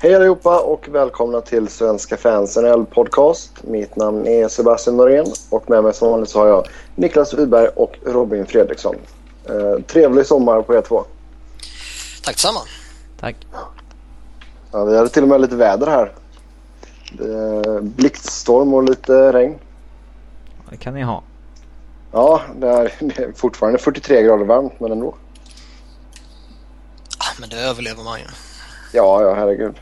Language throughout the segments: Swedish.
Hej allihopa och välkomna till Svenska fans NHL podcast. Mitt namn är Sebastian Norén och med mig som vanligt så har jag Niklas Wiberg och Robin Fredriksson. Eh, trevlig sommar på E2. Tack detsamma. Tack. Ja, vi hade till och med lite väder här. Eh, blixtstorm och lite regn. Det kan ni ha. Ja, det är, det är fortfarande 43 grader varmt men ändå. Ah, men det överlever man ju. Ja, ja herregud.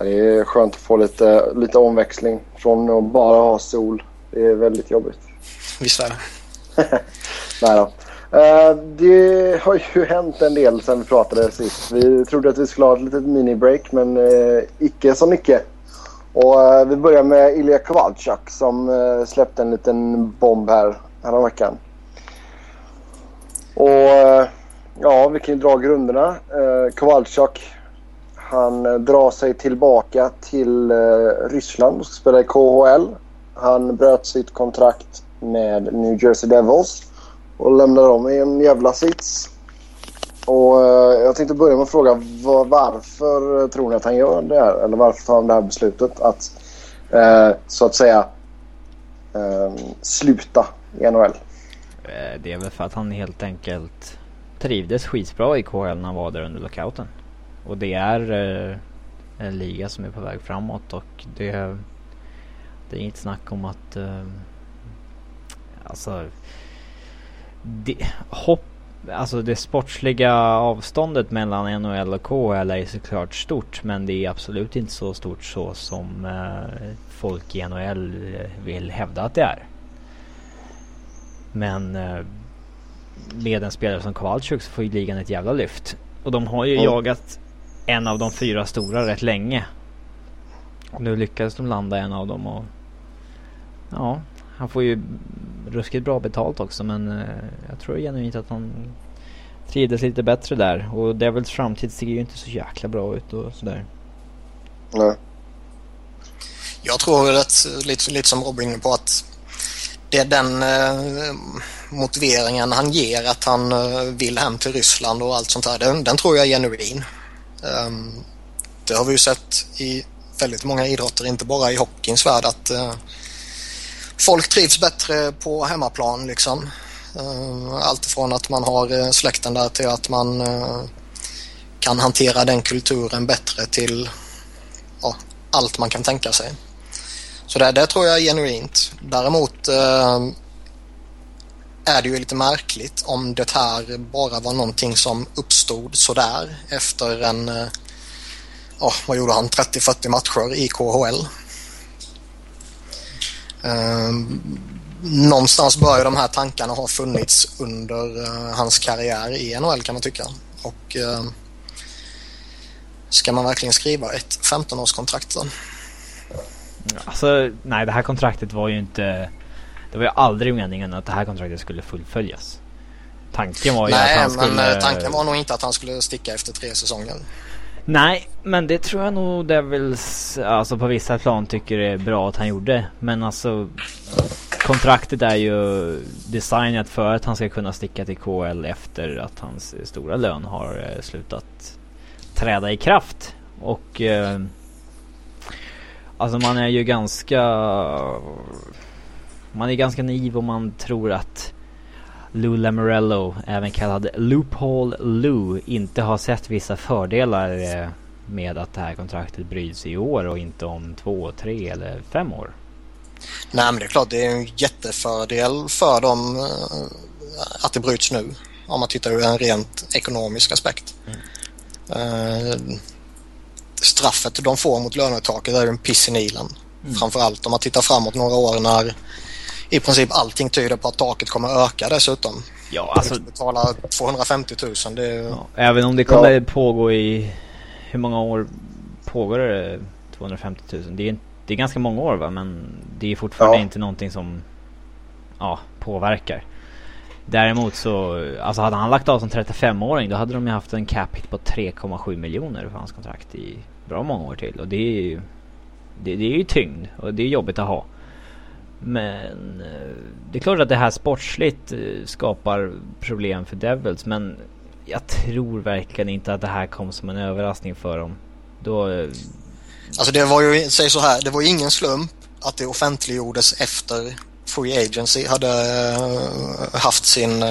Det är skönt att få lite, lite omväxling från att bara ha sol. Det är väldigt jobbigt. Visst är det. Nej då. Eh, det har ju hänt en del sen vi pratade sist. Vi trodde att vi skulle ha ett litet mini-break men uh, icke som icke. Och uh, vi börjar med Ilja Kovalchuk som släppte en liten bomb här häromveckan. Och ja, vi kan ju dra grunderna. Kovalchuk han eh, drar sig tillbaka till eh, Ryssland och ska spela i KHL. Han bröt sitt kontrakt med New Jersey Devils och lämnar dem i en jävla sits. Och eh, jag tänkte börja med att fråga varför tror ni att han gör det här? Eller varför tar han det här beslutet att så att säga ehm, sluta i NHL? Det är väl för att han helt enkelt trivdes skitbra i KHL när han var där under lockouten. Och det är eh, en liga som är på väg framåt och det, det är inget snack om att eh, alltså det, hopp, alltså det sportsliga avståndet mellan NHL och KHL är såklart stort men det är absolut inte så stort så som eh, folk i NHL vill hävda att det är. Men med en spelare som Kowalczyk så får ju ligan ett jävla lyft. Och de har ju mm. jagat en av de fyra stora rätt länge. Och nu lyckades de landa en av dem och ja, han får ju ruskigt bra betalt också men eh, jag tror genuint att han trivdes lite bättre där. Och Devils framtid ser ju inte så jäkla bra ut och sådär. Nej. Jag tror väl att, lite, lite som Robin på att det är den eh, motiveringen han ger att han eh, vill hem till Ryssland och allt sånt där. Den, den tror jag är genuin. Um, det har vi ju sett i väldigt många idrotter, inte bara i hockeyns värld, att uh, folk trivs bättre på hemmaplan liksom. Ehm, allt från att man har eh, släkten där till att man eh, kan hantera den kulturen bättre till allt man kan tänka sig. Så det, det tror jag är genuint. Däremot ehm, är det ju lite märkligt om det här bara var någonting som uppstod sådär efter en, oh, vad gjorde han, 30-40 matcher i KHL. Ehm, någonstans bör de här tankarna ha funnits under eh, hans karriär i NHL kan man tycka. Och ehm, ska man verkligen skriva ett 15-årskontrakt då? Alltså, nej det här kontraktet var ju inte det var ju aldrig meningen att det här kontraktet skulle fullföljas. Tanken var ju Nej, att han skulle... Nej, men tanken var nog inte att han skulle sticka efter tre säsonger. Nej, men det tror jag nog Devils, alltså på vissa plan tycker det är bra att han gjorde. Men alltså kontraktet är ju designat för att han ska kunna sticka till KL efter att hans stora lön har eh, slutat träda i kraft. Och eh, alltså man är ju ganska man är ganska naiv om man tror att Lou Lamorello, även kallad Loophole Lou, inte har sett vissa fördelar eh, med att det här kontraktet bryts i år och inte om två, tre eller fem år. Nej men det är klart det är en jättefördel för dem eh, att det bryts nu. Om man tittar ur en rent ekonomisk aspekt. Mm. Straffet de får mot lönetaket är en piss i nilen. Mm. Framförallt om man tittar framåt några år när i princip allting tyder på att taket kommer öka dessutom. Ja, alltså... Du betalar 250 000. Det är... ja, även om det kommer ja. pågå i... Hur många år pågår det 250 000? Det är, det är ganska många år va, men det är fortfarande ja. inte någonting som ja, påverkar. Däremot så, alltså hade han lagt av som 35-åring då hade de ju haft en cap hit på 3,7 miljoner för hans kontrakt i bra många år till. Och det är ju, det, det är ju tyngd och det är jobbigt att ha. Men eh, det är klart att det här sportsligt eh, skapar problem för Devils men jag tror verkligen inte att det här kom som en överraskning för dem. Då... eh, Alltså det var ju, säg så här, det var ingen slump att det offentliggjordes efter Free Agency hade haft sin,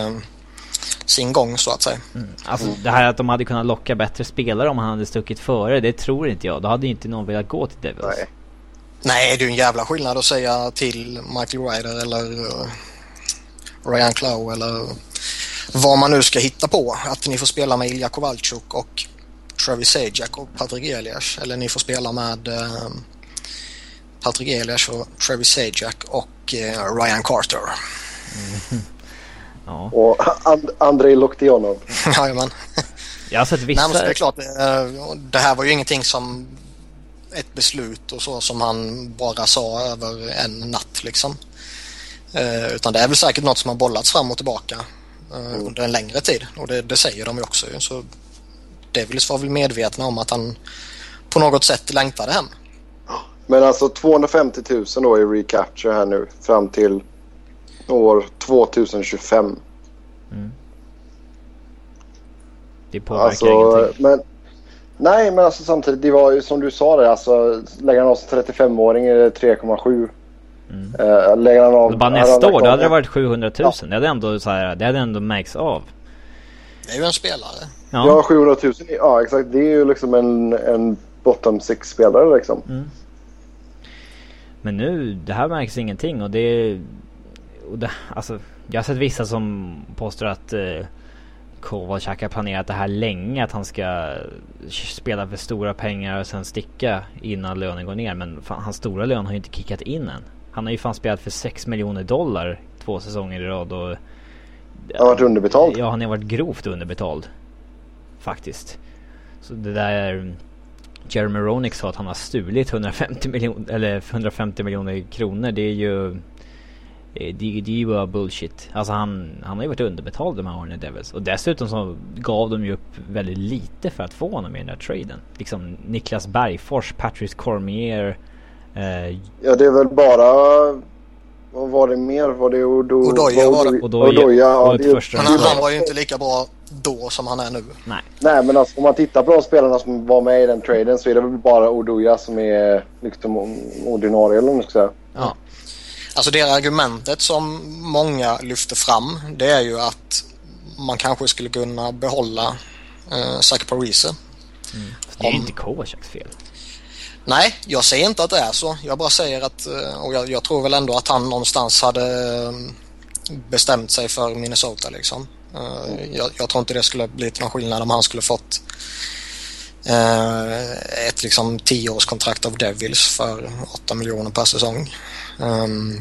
sin gång så att säga. Alltså det här att de hade kunnat locka bättre spelare om han hade stuckit före, det tror inte jag. Då hade inte någon velat gå till Devils. Nej. Nej, det är ju en jävla skillnad att säga till Michael Ryder eller eh, Ryan Clough eller vad man nu ska hitta på. Att ni får spela med Ilja Kovalchuk och Travis Sajak och Patrik Elias. Eller ni får spela med eh, Patrik Elias och Travis Sajak och eh, Ryan Carter. Ja. Och And- Andrei Loktionov. Jajamän. Jag har sett Nej, men så vissa... det är klart, eh, det här var ju ingenting som ett beslut och så som han bara sa över en natt liksom. Eh, utan det är väl säkert något som har bollats fram och tillbaka eh, under en längre tid och det, det säger de ju också. Så Devils var väl medvetna om att han på något sätt längtade hem. Men alltså 250 000 då i recapture här nu fram till år 2025. Det påverkar Alltså, ingenting. men, nej, men alltså samtidigt, det var ju som du sa där, alltså lägger han av som 35-åring är det 3,7. Mm. Eh, lägger han av... Bara nästa år, då hade det varit 700 000. Det hade ändå så här, det hade ändå märkts av. Det är ju en spelare. Ja. Ja, 700 000. Ja, exakt. Det är ju liksom en, en bottom six-spelare liksom. Mm. Men nu, det här märks ingenting och det... Och det alltså, jag har sett vissa som påstår att eh, Kovalchuk har planerat det här länge. Att han ska spela för stora pengar och sen sticka innan lönen går ner. Men fan, hans stora lön har ju inte kickat in än. Han har ju fan spelat för 6 miljoner dollar två säsonger i rad och... Han har varit underbetald. Ja, han har varit grovt underbetald. Faktiskt. Så det där... Jeremy Roenick sa att han har stulit 150 miljoner, eller 150 miljoner kronor. Det är ju... eh, Det, det är ju bara bullshit. Alltså han, han har ju varit underbetald de här åren i Devils. Och dessutom så gav de ju upp väldigt lite för att få honom i den där traden. Liksom Niklas Bergfors, Patrice Cormier. Eh, Ja, det är väl bara... Vad var det mer? Var det Odo... Odoja var det. Odoja Odoja, ja, det första Men han, han var ju inte lika bra då som han är nu. nej. Nej, men alltså om man tittar på de spelarna som var med i den traden så är det väl bara Odoja som är liksom ordinarie eller vad man ska säga. Ja. Alltså det argumentet som många lyfter fram det är ju att man kanske skulle kunna behålla eh, Zach Parise. Det är ju inte Kovaciks fel. Nej, jag säger inte att det är så. Jag bara säger att, eh, och jag, jag tror väl ändå att han någonstans hade eh, bestämt sig för Minnesota liksom. Eh, Jag, jag tror inte det skulle blivit någon skillnad om han skulle fått ett liksom tioårskontrakt av Devils för 8 miljoner per säsong. Ehm,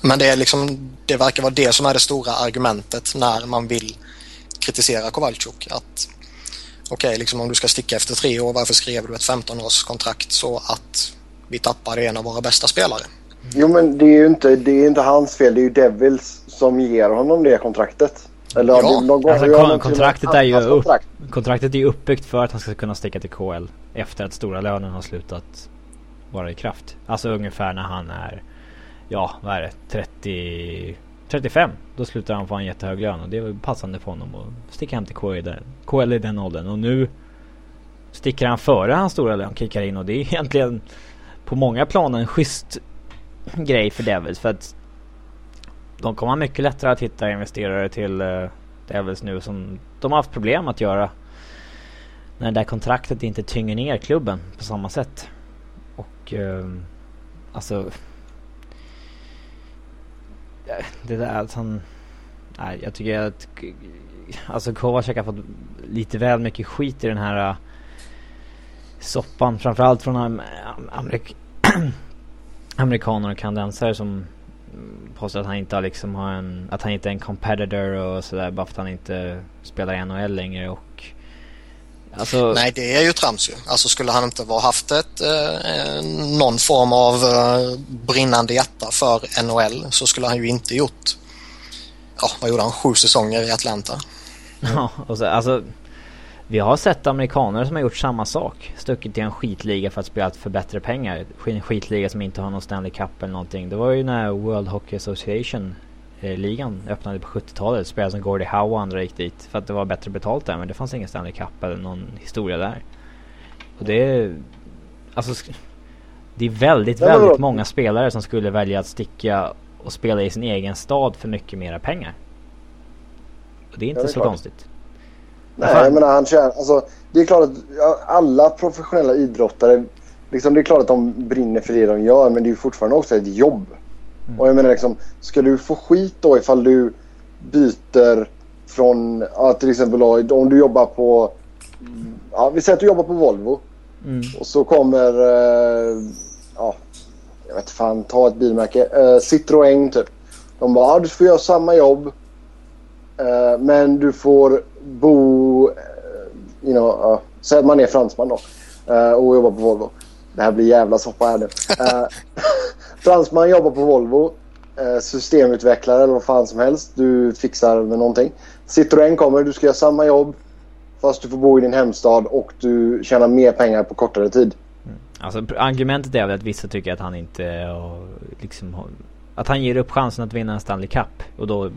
Men det är liksom, det verkar vara det som är det stora argumentet när man vill kritisera Kowalczuk. Att okej, liksom om du ska sticka efter tre år, varför skrev du ett 15-årskontrakt så att vi tappar en av våra bästa spelare? Jo, men det är ju inte, det är inte hans fel. Det är ju Devils som ger honom det kontraktet. Eller, Ja. de går- Alltså, kon- de- kontraktet är ju upp- kontrakt. Kontraktet är ju uppbyggt för att han ska kunna sticka till KL efter att stora lönen har slutat vara i kraft. Alltså ungefär när han är, ja vad är det, 30, 35. Då slutar han få en jättehög lön och det är passande för honom att sticka hem till KL i den, KL i den åldern. Och nu sticker han före hans stora lön, kickar in och det är egentligen på många plan en schysst grej för Devils för att de kommer ha mycket lättare att hitta investerare till uh, Devils nu som de har haft problem att göra. När det där kontraktet inte tynger ner klubben på samma sätt. Och ehm, alltså... Det där att han... Nej, jag tycker att... Alltså Kovacek har fått lite väl mycket skit i den här uh, soppan. Framförallt från am amerik amerikaner och kanadensare som påstår att han inte har liksom har en, att han inte är en competitor och sådär bara för att han inte spelar i NHL längre och Alltså, Nej, det är ju trams ju. Alltså skulle han inte ha haft ett, eh, någon form av eh, brinnande hjärta för NHL så skulle han ju inte gjort, ja vad gjorde han, sju säsonger i Atlanta. Ja, och så, alltså Vi har sett amerikaner som har gjort samma sak. Stuckit till en skitliga för att spela för bättre pengar. En skitliga som inte har någon Stanley Cup eller någonting. Det var ju när World Hockey Association ligan öppnade på 70-talet. Spelare som Gordie Howe och andra gick dit för att det var bättre betalt där. Men det fanns ingen Stanley Cup eller någon historia där. Och det är... Alltså... Det är väldigt, väldigt många spelare som skulle välja att sticka och spela i sin egen stad för mycket mera pengar. Och det är inte ja, det är så klart. konstigt. Nej, jag menar han tjänar... Alltså, det är klart att alla professionella idrottare... Liksom, det är klart att de brinner för det de gör men det är fortfarande också ett jobb. Mm. Och jag menar liksom, ska du få skit då ifall du byter från, ja, till exempel om du jobbar på, ja, vi säger att du jobbar på Volvo. Mm. Och så kommer, eh, ja, jag vet fan, ta ett bilmärke, eh, Citroën typ. De bara, ja, du får göra samma jobb. Eh, men du får bo, eh, you know, uh, säg att man är fransman då. Uh, och jobbar på Volvo. Det här blir jävla soppa här nu. Fransman jobbar på Volvo. Eh, systemutvecklare eller vad fan som helst. Du fixar med någonting. Citroën kommer, du ska göra samma jobb. Fast du får bo i din hemstad och du tjänar mer pengar på kortare tid. Mm. Alltså argumentet är väl att vissa tycker att han inte eh, liksom, Att han ger upp chansen att vinna en Stanley Cup. Och då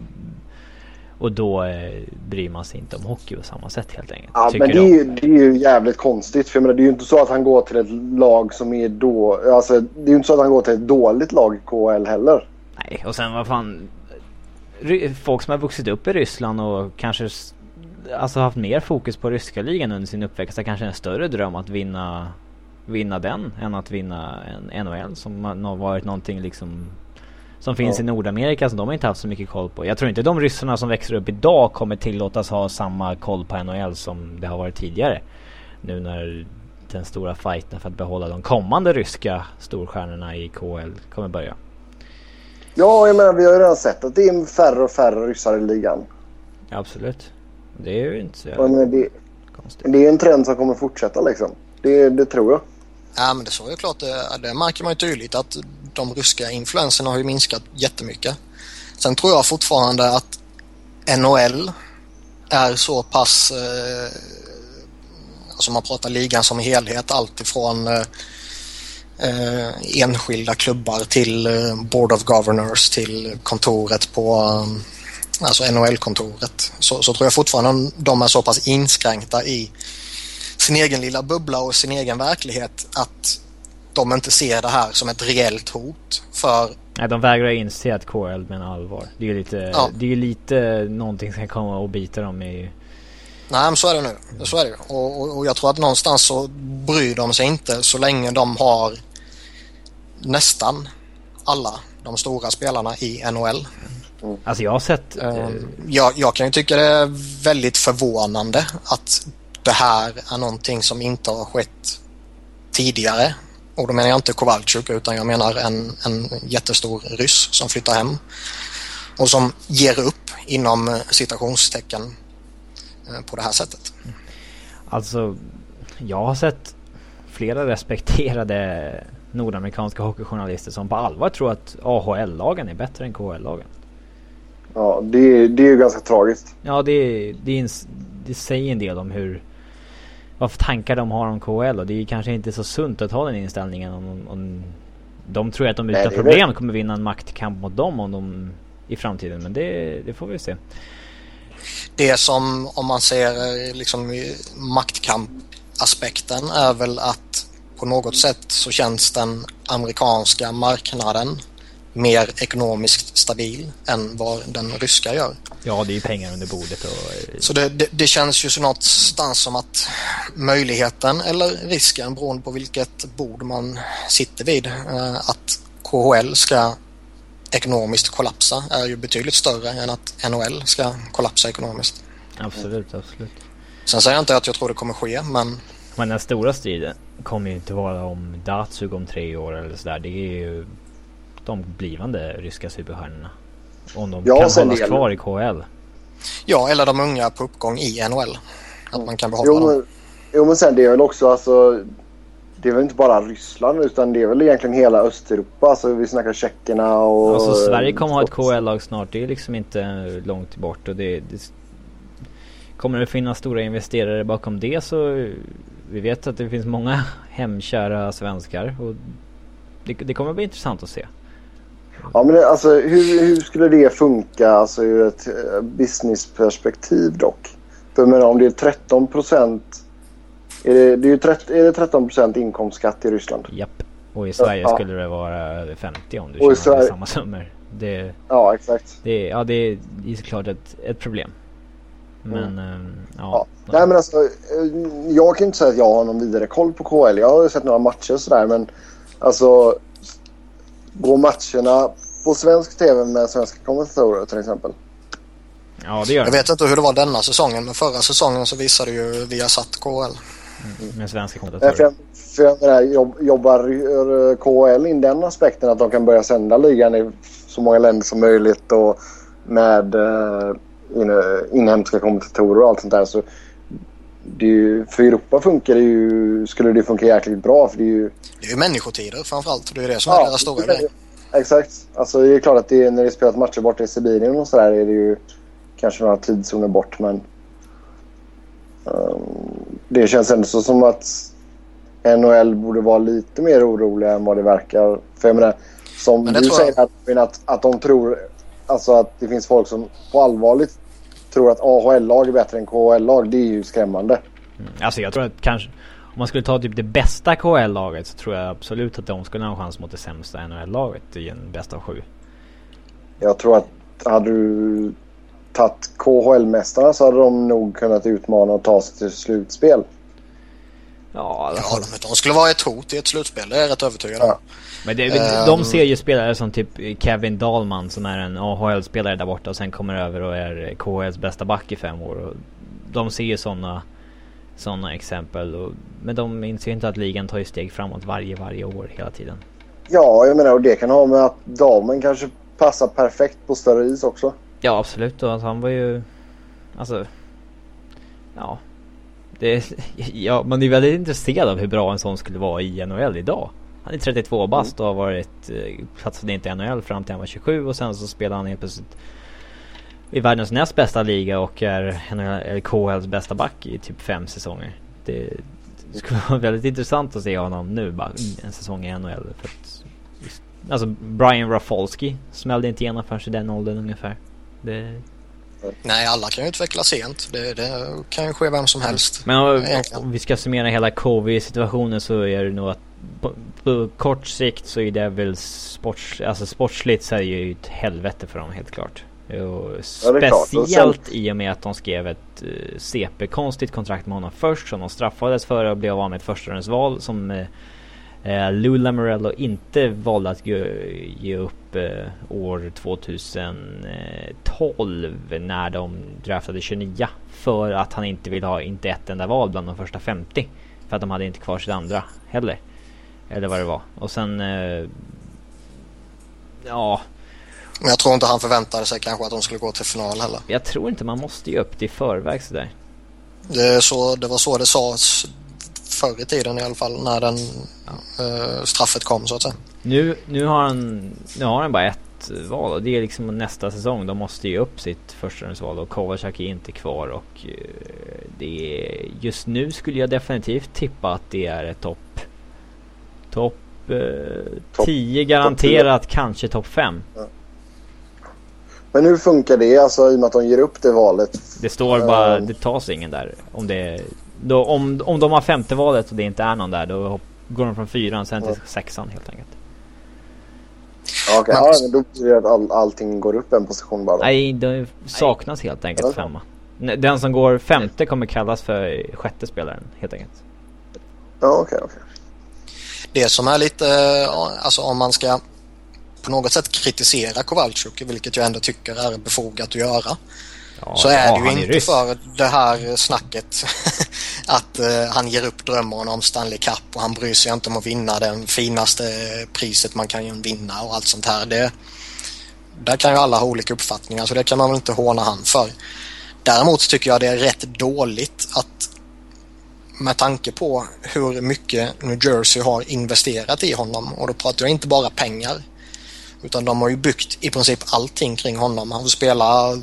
och då eh, bryr man sig inte om hockey på samma sätt helt enkelt. Ja, men det är, ju, det är ju jävligt konstigt. För jag menar, det är ju inte så att han går till ett lag som är då... Alltså, det är ju inte så att han går till ett dåligt lag i KHL heller. Nej, och sen vad fan... Folk som har vuxit upp i Ryssland och kanske alltså haft mer fokus på ryska ligan under sin uppväxt har kanske en större dröm att vinna, vinna den än att vinna en NHL som har varit någonting liksom som finns ja. i Nordamerika som de har inte haft så mycket koll på. Jag tror inte de ryssarna som växer upp idag kommer tillåtas ha samma koll på NHL som det har varit tidigare. Nu när den stora fighten för att behålla de kommande ryska storstjärnorna i KL kommer börja. Ja, jag menar vi har ju redan sett att det är färre och färre ryssar i ligan. Absolut. Det är ju inte så menar, det, konstigt. Det är en trend som kommer fortsätta liksom. Det, det tror jag. Ja men det så är klart. Det, det märker man ju tydligt att de ryska influenserna har ju minskat jättemycket. Sen tror jag fortfarande att NHL är så pass, eh, alltså man pratar ligan som helhet, alltifrån eh, eh, enskilda klubbar till eh, Board of Governors till kontoret på eh, alltså NHL-kontoret. Så, så tror jag fortfarande de är så pass inskränkta i sin egen lilla bubbla och sin egen verklighet att de inte ser det här som ett reellt hot för... Nej, de vägrar inse att KL menar allvar. Det är ju lite, ja. det är lite någonting som kan komma och bita dem i... Nej, men så är det nu. Så är det och, och, och jag tror att någonstans så bryr de sig inte så länge de har nästan alla de stora spelarna i NHL. Alltså jag har sett... Uh, jag, jag kan ju tycka det är väldigt förvånande att det här är någonting som inte har skett tidigare. Och då menar jag inte Kowalczyk utan jag menar en, en jättestor ryss som flyttar hem och som ger upp inom citationstecken eh, på det här sättet. Alltså, jag har sett flera respekterade nordamerikanska hockeyjournalister som på allvar tror att AHL-lagen är bättre än KHL-lagen. Ja, det, det är ju ganska tragiskt. Ja, det, det, det säger en del om hur vad för tankar de har om KHL och det är kanske inte så sunt att ha den inställningen om, om de tror att de utan problem kommer vinna en maktkamp mot dem om de i framtiden men det, det får vi se. Det som om man ser liksom maktkampaspekten är väl att på något sätt så känns den amerikanska marknaden mer ekonomiskt stabil än vad den ryska gör. Ja, det är pengar under bordet. Och... Så det, det, det känns ju så någonstans som att möjligheten eller risken beroende på vilket bord man sitter vid eh, att KHL ska ekonomiskt kollapsa är ju betydligt större än att NHL ska kollapsa ekonomiskt. Absolut, absolut. Sen säger jag inte att jag tror det kommer ske, men... Men den stora striden kommer ju inte vara om Datsug om tre år eller sådär. Det är ju de blivande ryska superstjärnorna. Om de ja, kan hållas del... kvar i KHL. Ja, eller de unga på uppgång i NHL. Att man kan behålla jo, dem. jo, men sen det är väl också alltså... Det är väl inte bara Ryssland utan det är väl egentligen hela Östeuropa. Alltså vi snackar tjeckerna och... Alltså Sverige kommer ha ett KHL-lag snart. Det är liksom inte långt bort. Och det, det, kommer det finnas stora investerare bakom det så... Vi vet att det finns många hemkära svenskar. Och det, det kommer bli intressant att se. Ja, men alltså, hur, hur skulle det funka alltså, ur ett eh, businessperspektiv dock? För menar, om det är 13 procent Är det, det är ju 30, är det 13% inkomstskatt i Ryssland? Japp. Och i Sverige Ja. skulle det vara över 50 om du Och tjänar samma summor. Det, Ja, exakt. det, ja, det är det är såklart ett, ett problem. Men ehm, Ja. ja. Nej, men alltså, eh, jag kan inte säga att jag har någon vidare koll på KHL. Jag har sett några matcher och sådär men alltså går matcherna på svensk tv med svenska kommentatorer till exempel? ja, det gör Jag vet inte hur det var denna säsongen men förra säsongen så visade ju Viasat KHL. Med svenska För kommentatorer. jag, för jag menar, jobb, jobbar eh, KHL in den aspekten att de kan börja sända ligan i så många länder som möjligt och med in, inhemska kommentatorer och allt sånt där. Så ju, för Europa funkar det ju, skulle det funka jäkligt bra för det är ju Det är ju människotider framförallt. Det är det som är deras stora grej. Exakt. Alltså det är klart att det är, när det spelas matcher borta i Sibirien och sådär är det ju kanske några tidszoner bort men ehm, det känns ändå så som att NHL borde vara lite mer oroliga än vad det verkar. För jag menar, som Men du tror jag- säger att, att, att de tror alltså att det finns folk som på allvarligt tror att AHL-lag är bättre än KHL-lag. Det är ju skrämmande. Mm. Alltså jag tror att kanske om man skulle ta typ det bästa KHL-laget så tror jag absolut att de skulle ha en chans mot det sämsta NHL-laget i en bästa av sju. Jag tror att hade du tagit KHL-mästarna så hade de nog kunnat utmana och ta sig till slutspel. Ja, Ja, de, de skulle vara ett hot i ett slutspel. Det är jag rätt övertygad om. Ja. Men det, Ehm. de ser ju spelare som typ Kevin Dahlman som är en AHL-spelare där borta och sen kommer över och är KHLs bästa back i fem år. Och de ser ju sådana såna exempel. Och, men de inser ju inte att ligan tar ju steg framåt varje, varje år hela tiden. Ja, jag menar och det kan ha med att damen kanske passar perfekt på större is också. Ja absolut och att han var ju... Alltså... Ja. Det, ja, man är väldigt intresserad av hur bra en sån skulle vara i NHL idag. Han är 32 bast och har varit eh, platsade inte i NHL fram till han var 27 och sen så spelar han helt plötsligt i världens näst bästa liga och är NHL, KHLs bästa back i typ fem säsonger. Det, det skulle vara väldigt intressant att se honom nu bara en säsong i NHL. För att, alltså Brian Rafalski smällde inte igenom förrän i den åldern ungefär. Det, Nej, alla kan ju utvecklas sent. Det, det kan ju ske vem som helst. Men om, om vi ska summera hela covid-situationen så är det nog att på, på kort sikt så är det väl sports, alltså sportsligt så är det ju ett helvete för dem helt klart. Och Ja, är klart. Och sen- speciellt i och med att de skrev ett uh, CP-konstigt kontrakt med honom först som de straffades för och blev av med ett förstahundsval som uh, Lou Lamorello inte valde att ge, upp uh, år 2012 när de draftade 29 för att han inte vill ha inte ett enda val bland de första 50 för att de hade inte kvar sitt andra heller. Eller vad det var. Och sen... Uh, ja, Men jag tror inte han förväntade sig kanske att de skulle gå till final heller. jag tror inte man måste ge upp det i förväg sådär. Det, så, det var så det sades förr i tiden i alla fall när den eh, straffet kom så att säga. Nu, nu har han, nu har han bara ett val och det är liksom nästa säsong. De måste ge upp sitt förstahundsval och Kovacak är inte kvar och eh, det är, just nu skulle jag definitivt tippa att det är ett topp topp eh, Topp- 10 garanterat, kanske topp 5. Men hur funkar det alltså i och med att de ger upp det valet? Det står bara, Ehm. det tas ingen där. Om det då, om, om de har femte valet och det inte är någon där då går de från fyran sen till Ja. sexan helt enkelt. Ja. Men- ja, men då blir det att all, allting går upp en position bara. då. Nej, det saknas helt enkelt femma. Den som går femte kommer kallas för sjätte spelaren helt enkelt. Ja, okej, okej. Det som är lite, alltså om man ska på något sätt kritisera Kowalczyk, vilket jag ändå tycker är befogat att göra, Ja, så är ja, det ju inte ryss. för det här snacket att eh, han ger upp drömmen om Stanley Cup och han bryr sig inte om att vinna den finaste priset man kan vinna och allt sånt här. Det, där kan ju alla ha olika uppfattningar så det kan man väl inte håna han för. Däremot tycker jag det är rätt dåligt att med tanke på hur mycket New Jersey har investerat i honom och då pratar jag inte bara pengar utan de har ju byggt i princip allting kring honom. Han får spela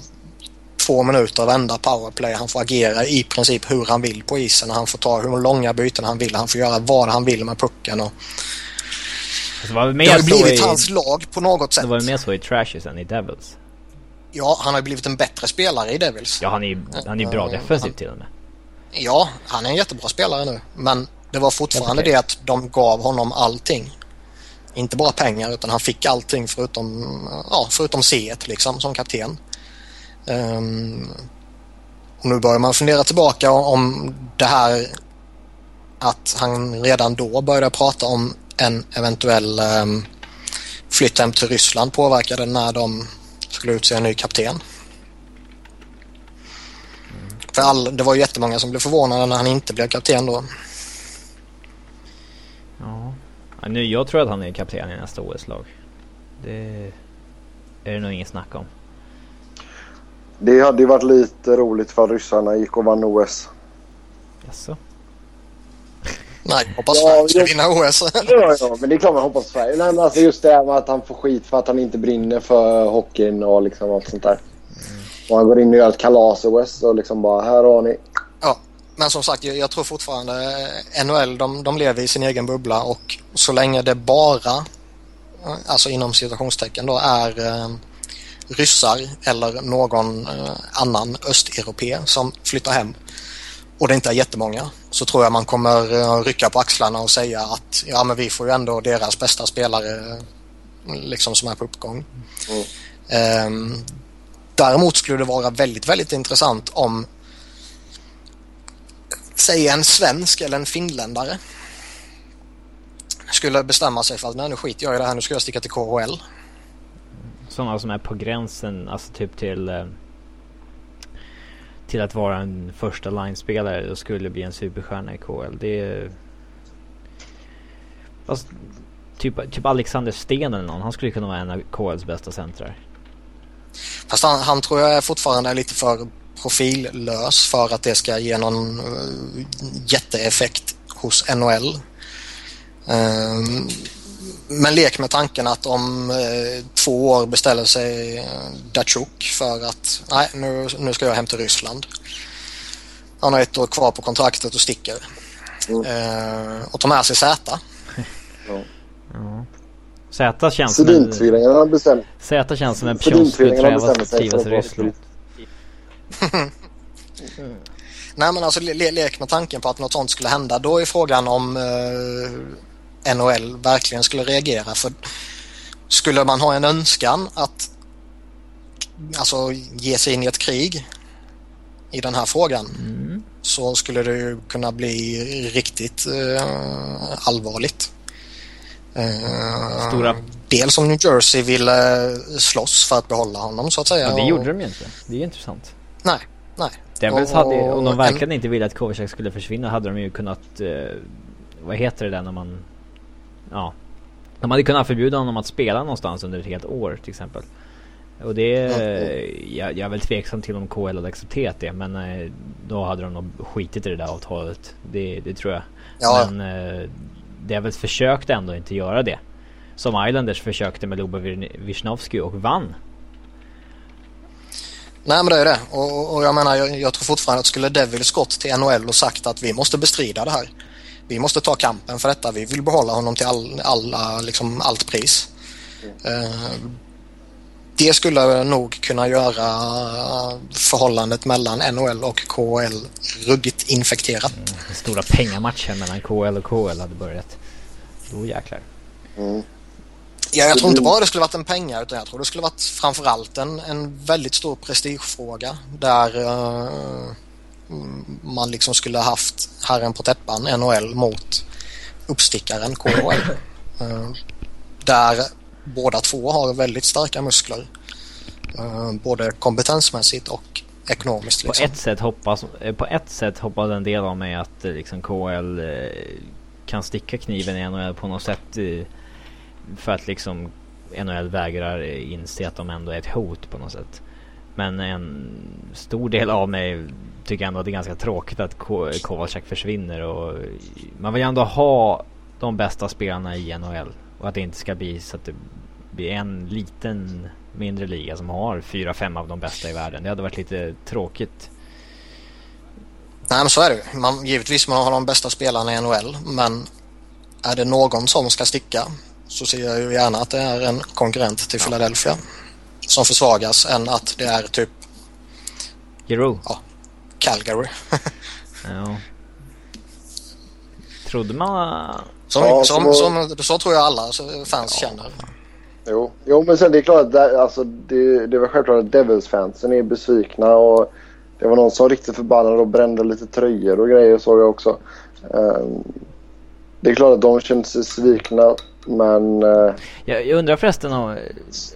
två minuter vända powerplay. Han får agera i princip hur han vill på isen. Han får ta hur långa byten han vill. Han får göra vad han vill med pucken. Och Alltså, det var väl det har blivit i, hans lag på något sätt. det var mer så i Trashes än i Devils. Ja, han har ju blivit en bättre spelare i Devils. Ja, han är ju han är bra Ja, defensivt till och med. Ja, han är en jättebra spelare nu. Men det var fortfarande det att de gav honom allting. Inte bara pengar utan han fick allting förutom, ja, förutom C liksom som kapten. Um, och nu börjar man fundera tillbaka om det här att han redan då började prata om en eventuell um, flytt hem till Ryssland påverkade när de skulle utse en ny kapten. För all, det var ju jättemånga som blev förvånade när han inte blev kapten då. Ja. Nu, jag tror att han är kapten i nästa OS-lag. Det är det nog inget snack om. Det hade ju varit lite roligt för ryssarna gick och vann OS. Jaså? Nej, hoppas ja, Sverige ska vinna OS. ja, ja, men det är klart man hoppas Sverige. Nej, men alltså just det här med att han får skit för att han inte brinner för hockeyn och liksom allt sånt där. Mm. Och han går in och gör ett kalas-OS och liksom bara, här har ni. Ja, men som sagt, jag, jag tror fortfarande NHL, de, de lever i sin egen bubbla och så länge det bara, alltså inom citationstecken då, är eh, ryssar eller någon eh, annan östeuropé som flyttar hem och det inte är jättemånga så tror jag man kommer eh, rycka på axlarna och säga att ja men vi får ju ändå deras bästa spelare liksom som är på uppgång. Mm. Um, däremot skulle det vara väldigt, väldigt intressant om säg en svensk eller en finländare skulle bestämma sig för att nej nu skiter jag i det här, nu ska jag sticka till KHL. Sådana som är på gränsen, alltså typ till eh, till att vara en första line-spelare och skulle bli en superstjärna i KL. Det är... Alltså, typ, typ Alexander Sten eller någon. Han skulle kunna vara en av KLs bästa centrar. Fast han, han tror jag är fortfarande är lite för profillös för att det ska ge någon uh, jätteeffekt hos NHL. Um, ehm, men lek med tanken att om eh, två år beställer sig eh, Datsjuk för att nej, nu, nu ska jag hem till Ryssland. Han har ett år kvar på kontraktet och sticker. Mm. Eh, och tar med sig Z. Ja. ja. Z känns som en... Z känns som en person som trivas i Ryssland. Nej men alltså le lek med tanken på att något sånt skulle hända. Då är frågan om eh, NHL verkligen skulle reagera. För skulle man ha en önskan att alltså, ge sig in i ett krig i den här frågan mm. så skulle det ju kunna bli riktigt uh, allvarligt. Uh, Stora... Dels om New Jersey ville slåss för att behålla honom så att säga. Men det gjorde de ju inte. Det är ju intressant. Nej, nej. Devils och, hade, om de verkligen en... inte ville att Kovacek skulle försvinna hade de ju kunnat... Uh, vad heter det där när man ja. De hade kunnat förbjuda honom att spela någonstans under ett helt år till exempel. Och det... Jag, jag är väl tveksam till om KL hade accepterat det men eh, då hade de nog skitit i det där avtalet. Det, det tror jag. Ja. Men eh, Devils försökte ändå inte göra det. Som Islanders försökte med Luba Wisnowski och vann. Nej men det är det. Och, och jag menar jag, jag, tror fortfarande att skulle Devils gått till NHL och sagt att vi måste bestrida det här vi måste ta kampen för detta. Vi vill behålla honom till all, alla, liksom, allt pris. Mm. det skulle nog kunna göra förhållandet mellan NHL och KHL ruggigt infekterat. Mm, den stora pengamatchen mellan KHL och KHL hade börjat. Då jäklar. Mm. Ja, jag tror inte bara det skulle varit en pengar utan jag tror det skulle varit framförallt en, en väldigt stor prestigefråga där uh, man liksom skulle ha haft herren på täppan, NHL, mot uppstickaren KHL. Eh, där båda två har väldigt starka muskler. Eh, både kompetensmässigt och ekonomiskt. Liksom. På, ett sätt hoppas, eh, på ett sätt hoppas en del av mig att liksom KHL kan sticka kniven i NHL på något sätt. För att liksom NHL vägrar inse att de ändå är ett hot på något sätt. Men en stor del av mig tycker ändå att det är ganska tråkigt att Kovacek försvinner och man vill ju ändå ha de bästa spelarna i NHL och att det inte ska bli så att det blir en liten mindre liga som har fyra, fem av de bästa i världen. Det hade varit lite tråkigt. Nej men så är det man, Givetvis man har de bästa spelarna i NHL men är det någon som ska sticka så ser jag ju gärna att det är en konkurrent till Philadelphia som försvagas än att det är typ Giroux. Ja, Calgary. Ja. Trodde man... Som, Ja, som, som- som, så tror jag alla fans känner. Jo. jo, men sen det är klart att det, alltså, det, det var självklart att Devils-fansen är besvikna och det var någon som var riktigt förbannad och brände lite tröjor och grejer såg jag också. Ehm, det är klart att de kände sig svikna men eh, Jag, jag undrar förresten om...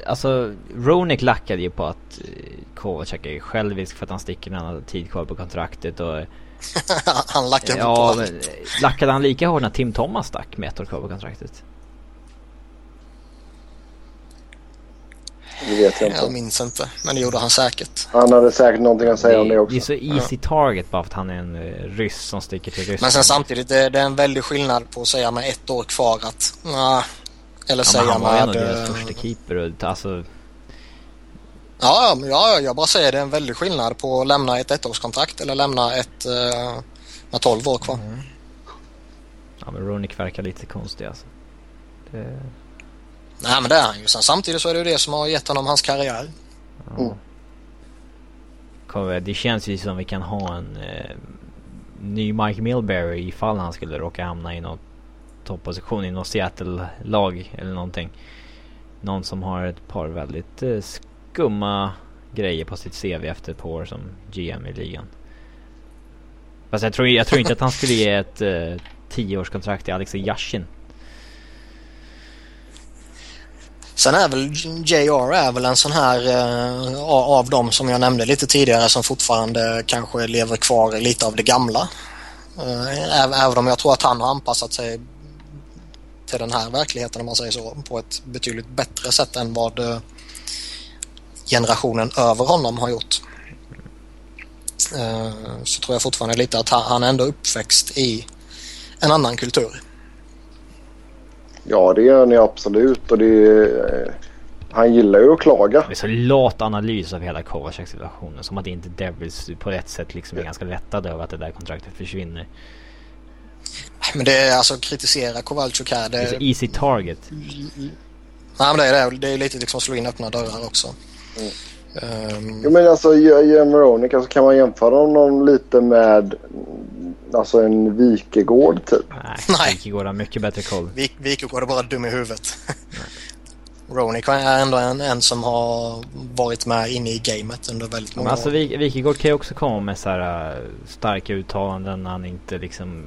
Alltså, Ronick lackade ju på att eh, Kovacek är självisk för att han sticker när han har tid kvar på kontraktet och... Han lackar på Ja, allt. men eh, lackade han lika hårt när Tim Thomas stack med ett år kvar på kontraktet? Det vet jag Jag inte. minns inte, men det gjorde han säkert. Han hade säkert någonting att säga om det det också. är så easy target bara för att han är en eh, ryss som sticker till Ryssland. Men sen samtidigt, det, det är en väldig skillnad på att säga med ett år kvar att nah, eller Ja, säga men han var ju ändå med... deras eh, första keeper och alltså... Ja, ja, men ja, jag bara säger det är en väldig skillnad på att lämna ett ettårskontrakt eller lämna ett eh, med 12 år kvar. Mm. Ja men Ronick verkar lite konstig alltså. Det, Nej, men det är han ju. Sen samtidigt så är det ju det som har gett honom hans karriär. ja. Mm. Kommer- Det känns ju som vi kan ha en eh, ny Mike Milbury ifall han skulle råka hamna i någon topposition i något Seattle-lag eller någonting. Någon som har ett par väldigt eh, skumma grejer på sitt CV efter ett par år som GM i ligan. Fast jag tror, jag tror inte att han skulle ge ett eh, tioårskontrakt till Alexej Yashin. Sen är väl JR är väl en sån här eh, av dem som jag nämnde lite tidigare som fortfarande kanske lever kvar i lite av det gamla. Eh, även om jag tror att han har anpassat sig till den här verkligheten om man säger så på ett betydligt bättre sätt än vad eh, generationen över honom har gjort. Eh, så tror jag fortfarande lite att han, han är ändå uppväxt i en annan kultur. Ja, det gör ni absolut. Och det, är- han gillar ju att klaga. Det är så lat analys av hela Kovaceks situationen. Som att inte Devils på ett sätt liksom är ganska lättade över att det där kontraktet försvinner. Men det är alltså kritisera Kowalczyk här. Det är så Det, easy target. Nej, men det, är, det. det är lite liksom slå in öppna dörrar också. Mm. Ehm, Jo, men alltså Jan Veronic, alltså, kan man jämföra honom lite med alltså en Wikegård typ? Nej, Nej. Wikegård har mycket bättre koll. Vik- Wikegård är bara dum i huvudet. Ronick är ändå en, en som har varit med inne i gamet under väldigt Men många alltså år. Wik- Wikegård kan ju också komma med så här äh, starka uttalanden när han inte liksom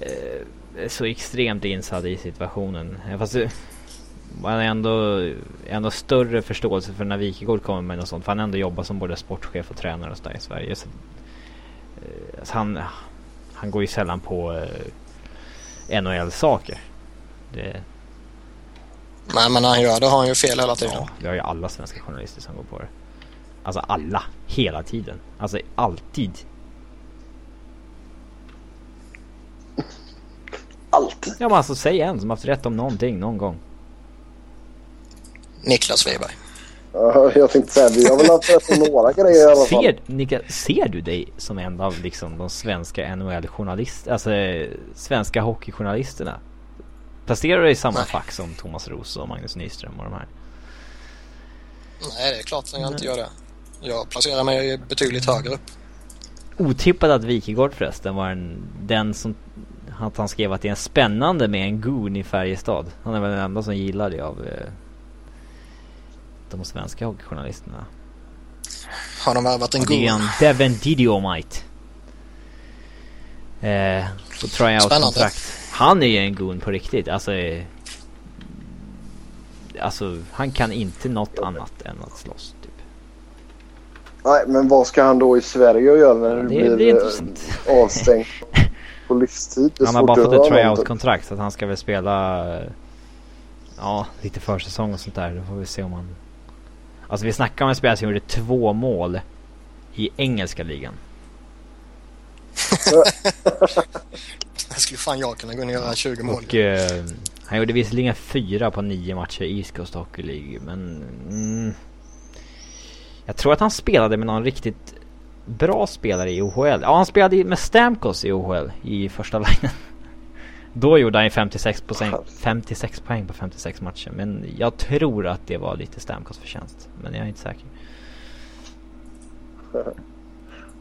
eh, är så extremt insatt i situationen. Fast det, man har ändå, ändå större förståelse för när Wikegård kommer med något sånt. För han ändå jobbar som både sportchef och tränare och så där i Sverige. Så, alltså han, han går ju sällan på eh, NHL-saker. Det, Nej, men när han gör det har han ju fel hela tiden. Ja, vi har ju alla svenska journalister som går på det. Alltså alla, hela tiden. Alltså alltid. Alltid. Ja men alltså säg en som haft rätt om någonting någon gång. Niklas Wiberg. Ja, jag tänkte säga, vi har väl haft rätt på några grejer i alla fall. Ser, Nika, ser du dig som en av liksom de svenska NHL-journalisterna, alltså svenska hockeyjournalisterna? Placerar du dig i samma Nej. fack som Thomas Roos och Magnus Nyström och de här? Nej, det är klart att jag inte gör det. Jag placerar mig betydligt högre upp. Otippat att Wikegård förresten var en, den som att han skrev att det är en spännande med en goon i Färjestad. Han är väl den enda som gillar det av eh, de svenska hockeyjournalisterna. Har de värvat en Och det är god? en Devin Didiomite. Eh, på tryout-kontrakt. Han är ju en goon på riktigt. Alltså, eh, alltså han kan inte något annat än att slåss. Typ. Nej, men vad ska han då i Sverige göra när det, Det- blir eh, avstängt på livstid? Han har bara fått ett tryout-kontrakt så att han ska väl spela eh, Ja, lite försäsong och sånt där. Då får vi se om han Alltså vi snackar om en spelare som gjorde två mål i engelska ligan. Det skulle fan jag kunna gå in och göra 20 mål. Och eh, han gjorde visserligen fyra på nio matcher i East Coast Hockey League men mm, Jag tror att han spelade med någon riktigt bra spelare i OHL. Ja han spelade med Stamkos i OHL i första linjen. Då gjorde han ju 56 poäng, 56 poäng på 56 matcher. Men jag tror att det var lite Stamkos förtjänst. Men jag är inte säker.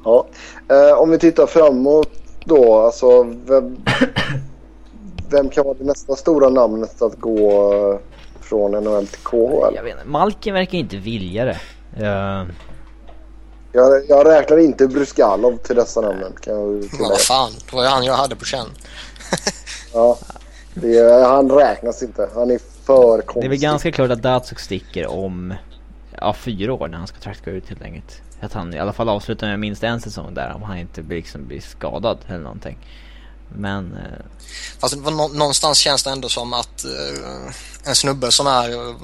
Ja. Eh, om vi tittar framåt då. Alltså, vem, vem kan vara det nästa stora namnet att gå eh, från NHL till KHL? Jag vet inte, Malkin verkar inte vilja det. Uh, Jag, jag räknar inte Bruskalov till dessa namnen kan jag Men vad fan, det var ju han jag hade på känn. Ja. Det, är- han räknas inte. Han är för konstig. det är väl ganska klart att Datsuk sticker om ja, fyra år när hans kontrakt går ut helt enkelt. Att han i alla fall avslutar med minst en säsong där om han inte blir, liksom, blir skadad eller någonting. Men eh, Fast någonstans känns det ändå som att eh, en snubbe som är, eh,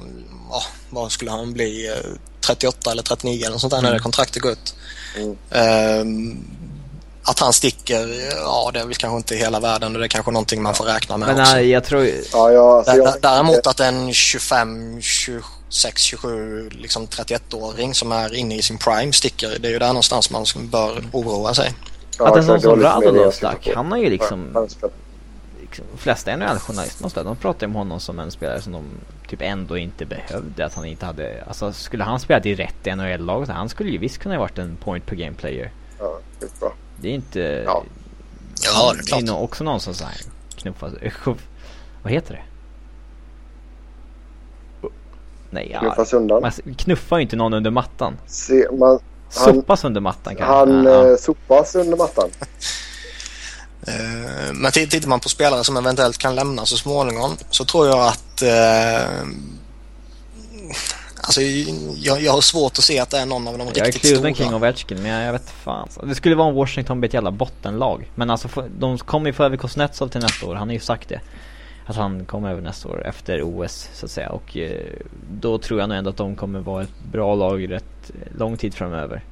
ja, vad skulle han bli, eh, 38 eller 39 eller något sånt där när det kontraktet går ut. Mm. Eh, att han sticker, ja det är väl kanske inte hela världen och det är kanske någonting man får räkna med men också. nej, jag tror ju... Ja, jag, alltså, jag, Däremot att en 25, 26, 27, liksom 31-åring som är inne i sin prime sticker, det är ju där någonstans man bör oroa sig. ja, att en sån det som det syftade stack, han har ju liksom... Ja, liksom de flesta NHL-journalisterna de pratar ju om honom som en spelare som de typ ändå inte behövde. Att han inte hade, alltså skulle han spelat i rätt NHL-lag, så han skulle ju visst kunna ha varit en point per game player. Ja, skitbra. Det är inte... Ja. Ja, det är det är klart. nog också någon som så här knuffar... Vad heter det? Nej, ja. Knuffas undan. Man knuffar ju inte någon under mattan. Se, man, Han- Sopas under mattan kanske. han Ja, ja. eh, sopas under mattan. Eh, Men tittar man på spelare som eventuellt kan lämna så småningom så tror jag att eh, Alltså jag, jag har svårt att se att det är någon av de Jag är riktigt kluven stora. kring Ovechkin men jag, jag vet fan. Det skulle vara om Washington blir ett jävla bottenlag. Men alltså de kommer ju få över Kuznetsov till nästa år. Han har ju sagt det. Att han kommer över nästa år efter OS så att säga. Och eh, då tror jag nog ändå att de kommer vara ett bra lag rätt lång tid framöver.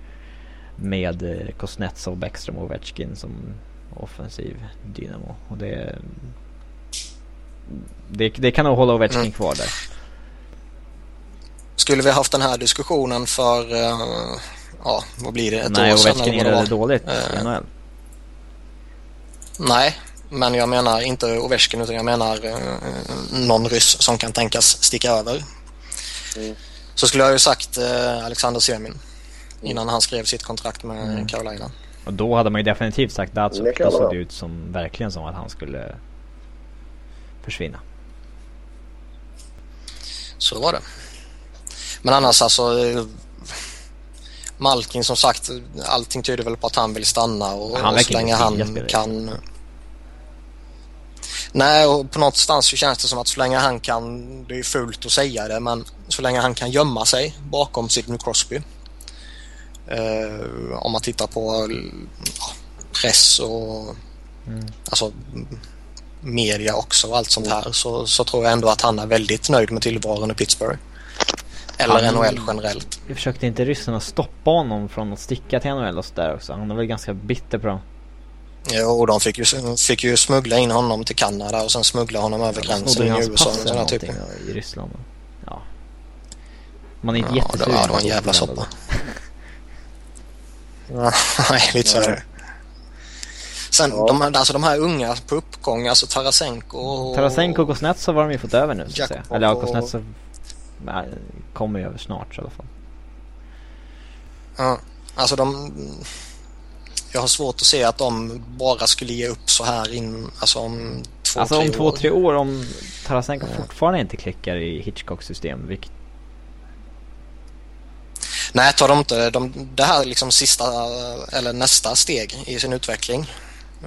Med eh, Kuznetsov, Bäckström och Ovechkin som offensiv dynamo. Och det... Det, det kan nog hålla Ovechkin Mm. kvar där. Skulle vi haft den här diskussionen för, eh, ja vad blir det, ett Nej, år sedan Ovechkin eller vad det är var? dåligt Eh, i NHL. Nej, men jag menar inte Ovechkin utan jag menar eh, någon ryss som kan tänkas sticka över. Mm. Så skulle jag ju sagt eh, Alexander Semin innan han skrev sitt kontrakt med Mm. Carolina. Och då hade man ju definitivt sagt Det Datsuk. kan Då såg det ut som, verkligen som att han skulle försvinna. Så var det. Men annars alltså eh, Malkin som sagt, allting tyder väl på att han vill stanna och, Han och så länge han kan Nej, och på någonstans så känns det som att så länge han kan, det är fult att säga det, men så länge han kan gömma sig bakom Sidney Crosby. Eh, om man tittar på ja, press och Mm. alltså media också och allt sånt här så, så tror jag ändå att han är väldigt nöjd med tillvaron i Pittsburgh. Eller Han- NHL generellt. Vi försökte inte ryssarna stoppa honom från att sticka till NHL och sådär också? Han är väl ganska bitter på dem. Jo, och de fick ju, fick ju smuggla in honom till Kanada och sen smuggla honom över gränsen i USA. Och sådana typ. i Ryssland. Ja. Man är inte Ja, jättesugen var, det var en jävla soppa. Ja, Nej, lite så är det. Sen Ja. de, alltså de här unga på uppgång, alltså Tarasenko och... Tarasenko och Kuznetsov har de ju fått över nu så att säga. Eller ja, Kuznetsov kommer ju över snart i alla fall. Ja, alltså de... Jag har svårt att se att de bara skulle ge upp så här in, alltså om två, Alltså tre om två, år. tre år om Tarasenko fortfarande inte klickar i Hitchcocks system, vilket Nej, tar de inte de, det här liksom sista eller nästa steg i sin utveckling.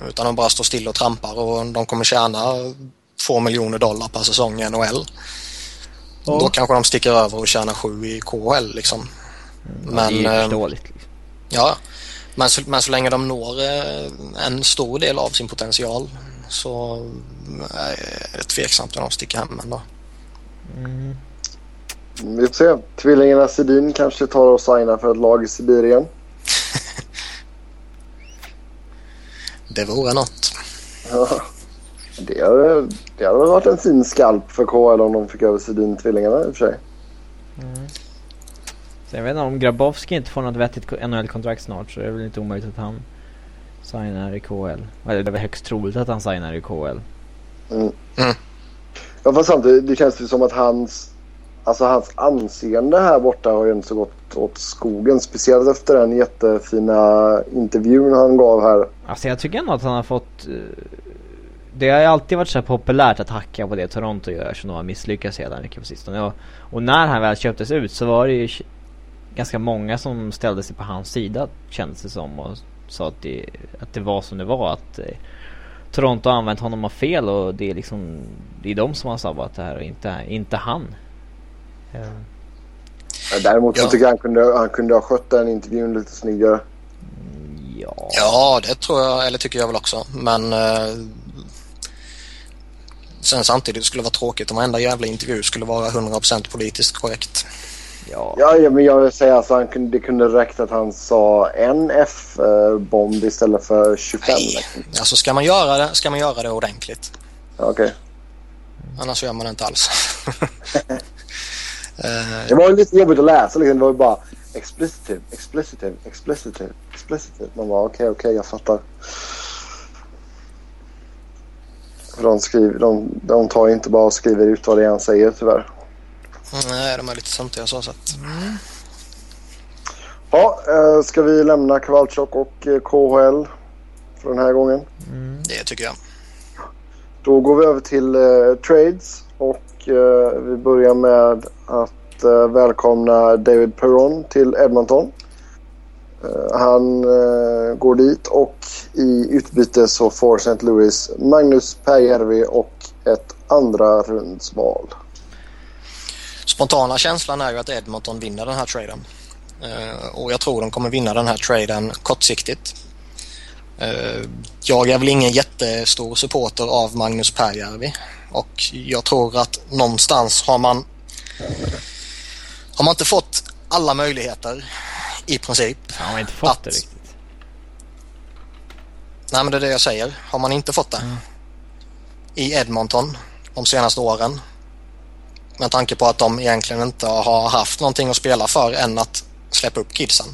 Utan de bara står still och trampar och de kommer tjäna två miljoner dollar per säsong i NHL. Ja. Då kanske de sticker över och tjänar sju i KHL liksom. men, det är ju eh, förståeligt. Liksom. Ja, men så, men så länge de når eh, en stor del av sin potential så är det tveksamt om de sticker hem ändå. Mm. Vi får se. Tvillingarna Sedin kanske tar och signar för ett lag i Sibirien. Det vore något. Ja. Det hade, det hade varit en fin skalp för KHL om de fick över Sedin-tvillingarna i och för sig. Så jag vet inte om Grabowski inte får något vettigt NHL-kontrakt snart så det är väl inte omöjligt att han signar i KHL. Eller det är väl högst troligt att han signar i KHL. Ja, fast samtidigt, det känns ju som att hans Alltså hans anseende här borta har ju inte så gått åt skogen. Speciellt efter den jättefina intervjun han gav här. Alltså jag tycker ändå att han har fått... Det har ju alltid varit så här populärt att hacka på det Toronto gör som de har misslyckats hela mycket på sistone. Och, och när han väl köptes ut så var det ju ganska många som ställde sig på hans sida kändes det som och sa att det, att det var som det var. Att eh, Toronto har använt honom av fel och det är liksom Det är de som har sabbat det här och inte, inte han. Eh, Men Däremot så Ja. tycker jag han kunde, han kunde ha skött den intervjun lite snyggare. ja. Ja, det tror jag, eller tycker jag väl också. Men eh, sen samtidigt skulle det vara tråkigt om varenda jävla intervju skulle vara 100% politiskt korrekt. ja. Ja, men jag vill säga han kunde, det kunde räckt att han sa en F-bomb istället för 25. Nej, alltså ska man göra det, ska man göra det ordentligt. Ja, Okej. Annars gör man det inte alls. Eh, Det var ju lite jobbigt att läsa. Liksom. Det var bara explicit, explicit, explicit, explicit. Man bara okej, okej, jag fattar. För de, skriver, de, de tar inte bara och skriver ut vad det är han säger tyvärr. nej, de är lite töntiga så sett. Ja, eh, ska vi lämna Kowalczyk och eh, KHL för den här gången? Det tycker jag. Då går vi över till eh, trades och eh, vi börjar med att eh, välkomna David Perron till Edmonton. Eh, han eh, går dit och i utbyte så får St. Louis Magnus Pääjärvi och ett andra rundsval. Spontana känslan är ju att Edmonton vinner den här traden. Eh, och jag tror de kommer vinna den här traden kortsiktigt. Eh, jag är väl ingen jättestor supporter av Magnus Pääjärvi och jag tror att någonstans har man har man inte fått alla möjligheter i princip. Han har inte fått Att- det riktigt. Nej men det är det jag säger. Har man inte fått det i Edmonton de senaste åren med tanke på att de egentligen inte har haft någonting att spela för än att släppa upp kidsen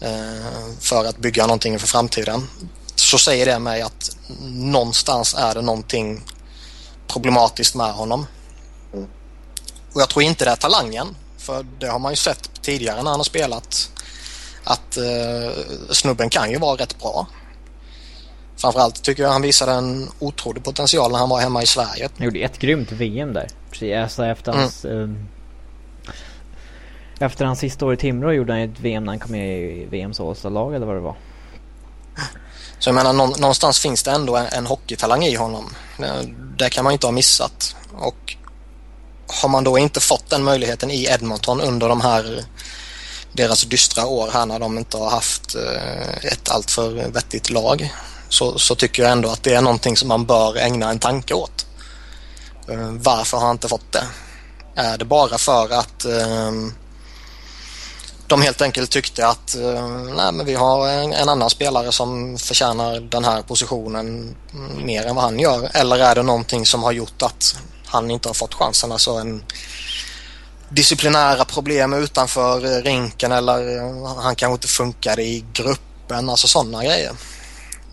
eh, för att bygga någonting för framtiden så säger det mig att någonstans är det någonting problematiskt med honom. Och jag tror inte det är talangen för det har man ju sett tidigare när han har spelat att eh, snubben kan ju vara rätt bra. Framförallt tycker jag han visade en otrolig potential när han var hemma i Sverige. Han gjorde ett grymt VM där. Precis, alltså efter Mm. hans... ehm, efter hans sista år i Timrå gjorde han ett VM när han kom med i VMs All-lag eller vad det var. Så jag menar någon, någonstans finns det ändå en, en hockeytalang i honom. Det kan man inte ha missat. Och har man då inte fått den möjligheten i Edmonton under de här deras dystra år här när de inte har haft eh, ett alltför vettigt lag så, så tycker jag ändå att det är någonting som man bör ägna en tanke åt. Eh, varför har han inte fått det? Är det bara för att ehm, de helt enkelt tyckte att eh, nej, men vi har en, en annan spelare som förtjänar den här positionen mer än vad han gör. Eller är det någonting som har gjort att han inte har fått chansen? Alltså en disciplinära problem utanför eh, rinken eller eh, han kanske inte funkade i gruppen. Alltså sådana grejer.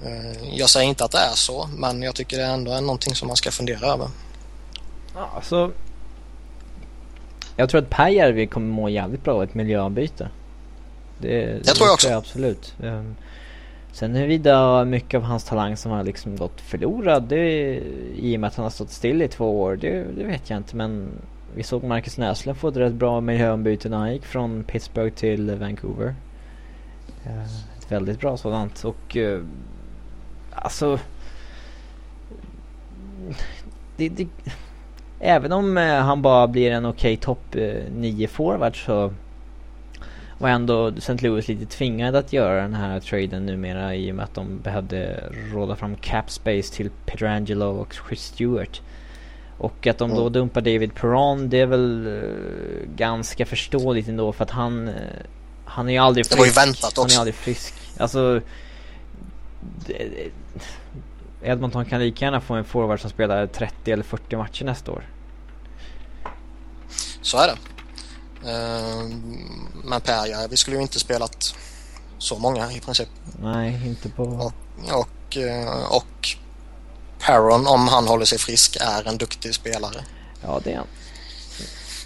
Eh, Jag säger inte att det är så men jag tycker det ändå är någonting som man ska fundera över. Ja, alltså... Jag tror att Pääjärvi kommer må jävligt bra av ett miljöombyte. Det, det tror jag också. absolut. Sen huruvida mycket av hans talang som har liksom gått förlorad det, i och med att han har stått still i två år, det, det vet jag inte men vi såg Marcus Näslund få ett rätt bra miljöombyte när han gick från Pittsburgh till Vancouver. Eh, ett väldigt bra sådant och uh, alltså det, det, Även om eh, han bara blir en okej topp 9 forward så var ändå St. Louis lite tvingade att göra den här traden numera i och med att de behövde råda fram cap space till Petrangelo och Chris Stewart. Och att de då Mm. dumpar David Perron det är väl eh, ganska förståeligt ändå för att han eh, Han är ju aldrig Det var ju frisk. väntat Han är också. aldrig frisk. Alltså det, Edmonton kan lika gärna få en forward som spelar 30 eller 40 matcher nästa år. Så är det. Eh, Men Per, vi skulle ju inte spelat så många i princip. Nej, inte på... Och, och, eh, och Perron, om han håller sig frisk, är en duktig spelare. Ja, det är han.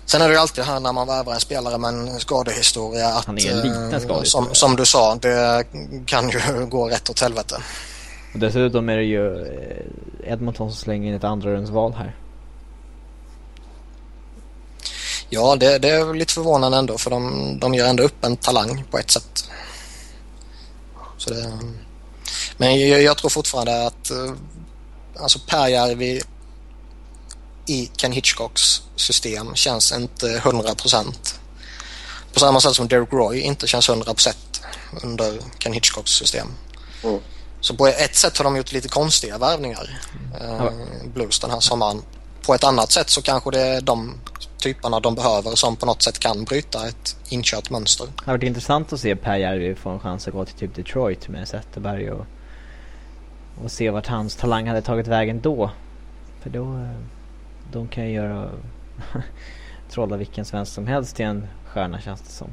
Sen är det ju alltid här när man värvar en spelare med en skadehistoria att... Han är en liten eh, skadehistoria. Som, som du sa, det kan ju gå rätt åt helvete. Och dessutom är det ju Edmonton som slänger in ett andra rundsval här. Ja, det, det är lite förvånande ändå för de, de ger ändå upp en talang på ett sätt. Så det, men jag, jag tror fortfarande att eh, alltså Pääjärvi i Ken Hitchcocks system känns inte 100%. På samma sätt som Derek Roy inte känns 100% under Ken Hitchcocks system. Mm. Så på ett sätt har de gjort lite konstiga värvningar, eh, Blues den här sommaren. På ett annat sätt så kanske det är de typerna de behöver som på något sätt kan bryta ett inkört mönster. Det har varit intressant att se Per Järvi få en chans att gå till typ Detroit med Zetterberg och, och se vart hans talang hade tagit vägen då. För då, eh, de kan ju göra trolla vilken svensk som helst till en stjärna känns det som.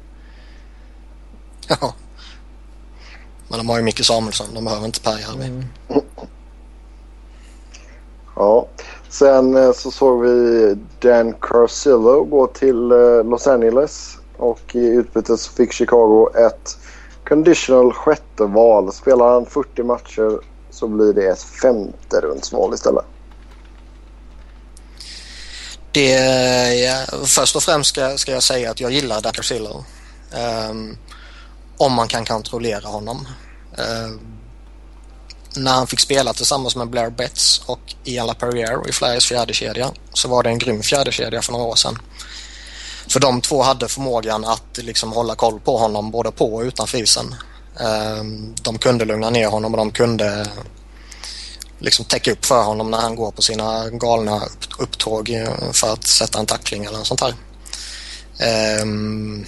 Ja. Men de har ju Micke Samuelsson, de behöver inte Per Järvi. Mm. Ja. Sen eh, så såg vi Dan Carcillo gå till eh, Los Angeles och i utbyte så fick Chicago ett conditional sjätte val. Spelar han 40 matcher så blir det ett femte rundsval istället. Det, ja, först och främst ska, ska jag säga att jag gillar Dan Carcillo. Um, om man kan kontrollera honom. Um, när han fick spela tillsammans med Blair Betts och Ian LaPerriere i Flyers fjärde kedja så var det en grym fjärde kedja för några år sedan. För de två hade förmågan att liksom hålla koll på honom både på och utanför isen. Ehm, de kunde lugna ner honom och de kunde liksom täcka upp för honom när han går på sina galna upptåg eh, för att sätta en tackling eller något sånt här. Ehm,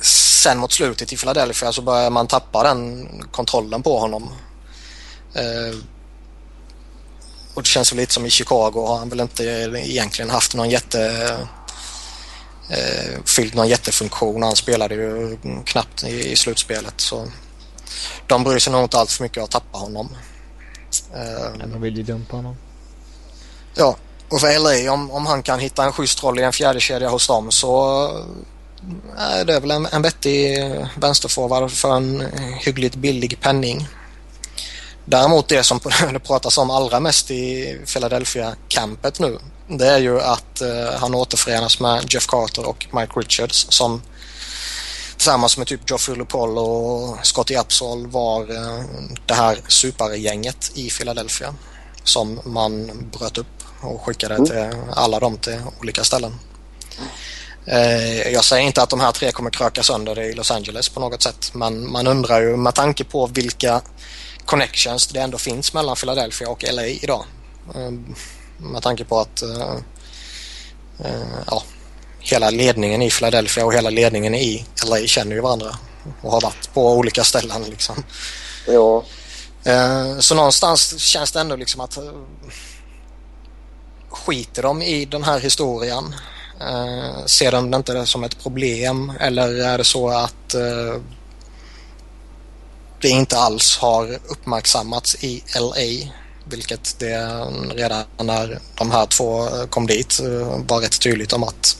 sen mot slutet i Philadelphia så börjar man tappa den kontrollen på honom. Uh, och det känns väl lite som i Chicago har han väl inte egentligen haft någon jätte uh, fyllt någon jättefunktion. Han spelade ju knappt i, i slutspelet så de bryr sig nog inte allt för mycket att tappa honom. Men de vill ju dumpa honom. Ja, och för LA om, om han kan hitta en schysst roll i en fjärde kedja hos dem så är det väl en, en vettig vänsterforward för en hyggligt billig penning. Däremot det som det pratas om allra mest i Philadelphia-campet nu det är ju att uh, han återförenas med Jeff Carter och Mike Richards som tillsammans med typ Geoffrey Lupol och Scotty Upsall var uh, det här supergänget i Philadelphia som man bröt upp och skickade Mm. till alla dem till olika ställen. Eh, Jag säger inte att de här tre kommer kröka sönder det i Los Angeles på något sätt men man undrar ju med tanke på vilka connections det ändå finns mellan Philadelphia och LA idag. Eh, Med tanke på att eh, eh, ja, hela ledningen i Philadelphia och hela ledningen i LA känner ju varandra och har varit på olika ställen liksom. Ja, Eh, Så någonstans känns det ändå liksom att eh, skiter de i den här historien? Eh, Ser de det inte som ett problem eller är det så att det inte alls har uppmärksammats i LA? Vilket det redan när de här två eh, kom dit eh, var rätt tydligt om att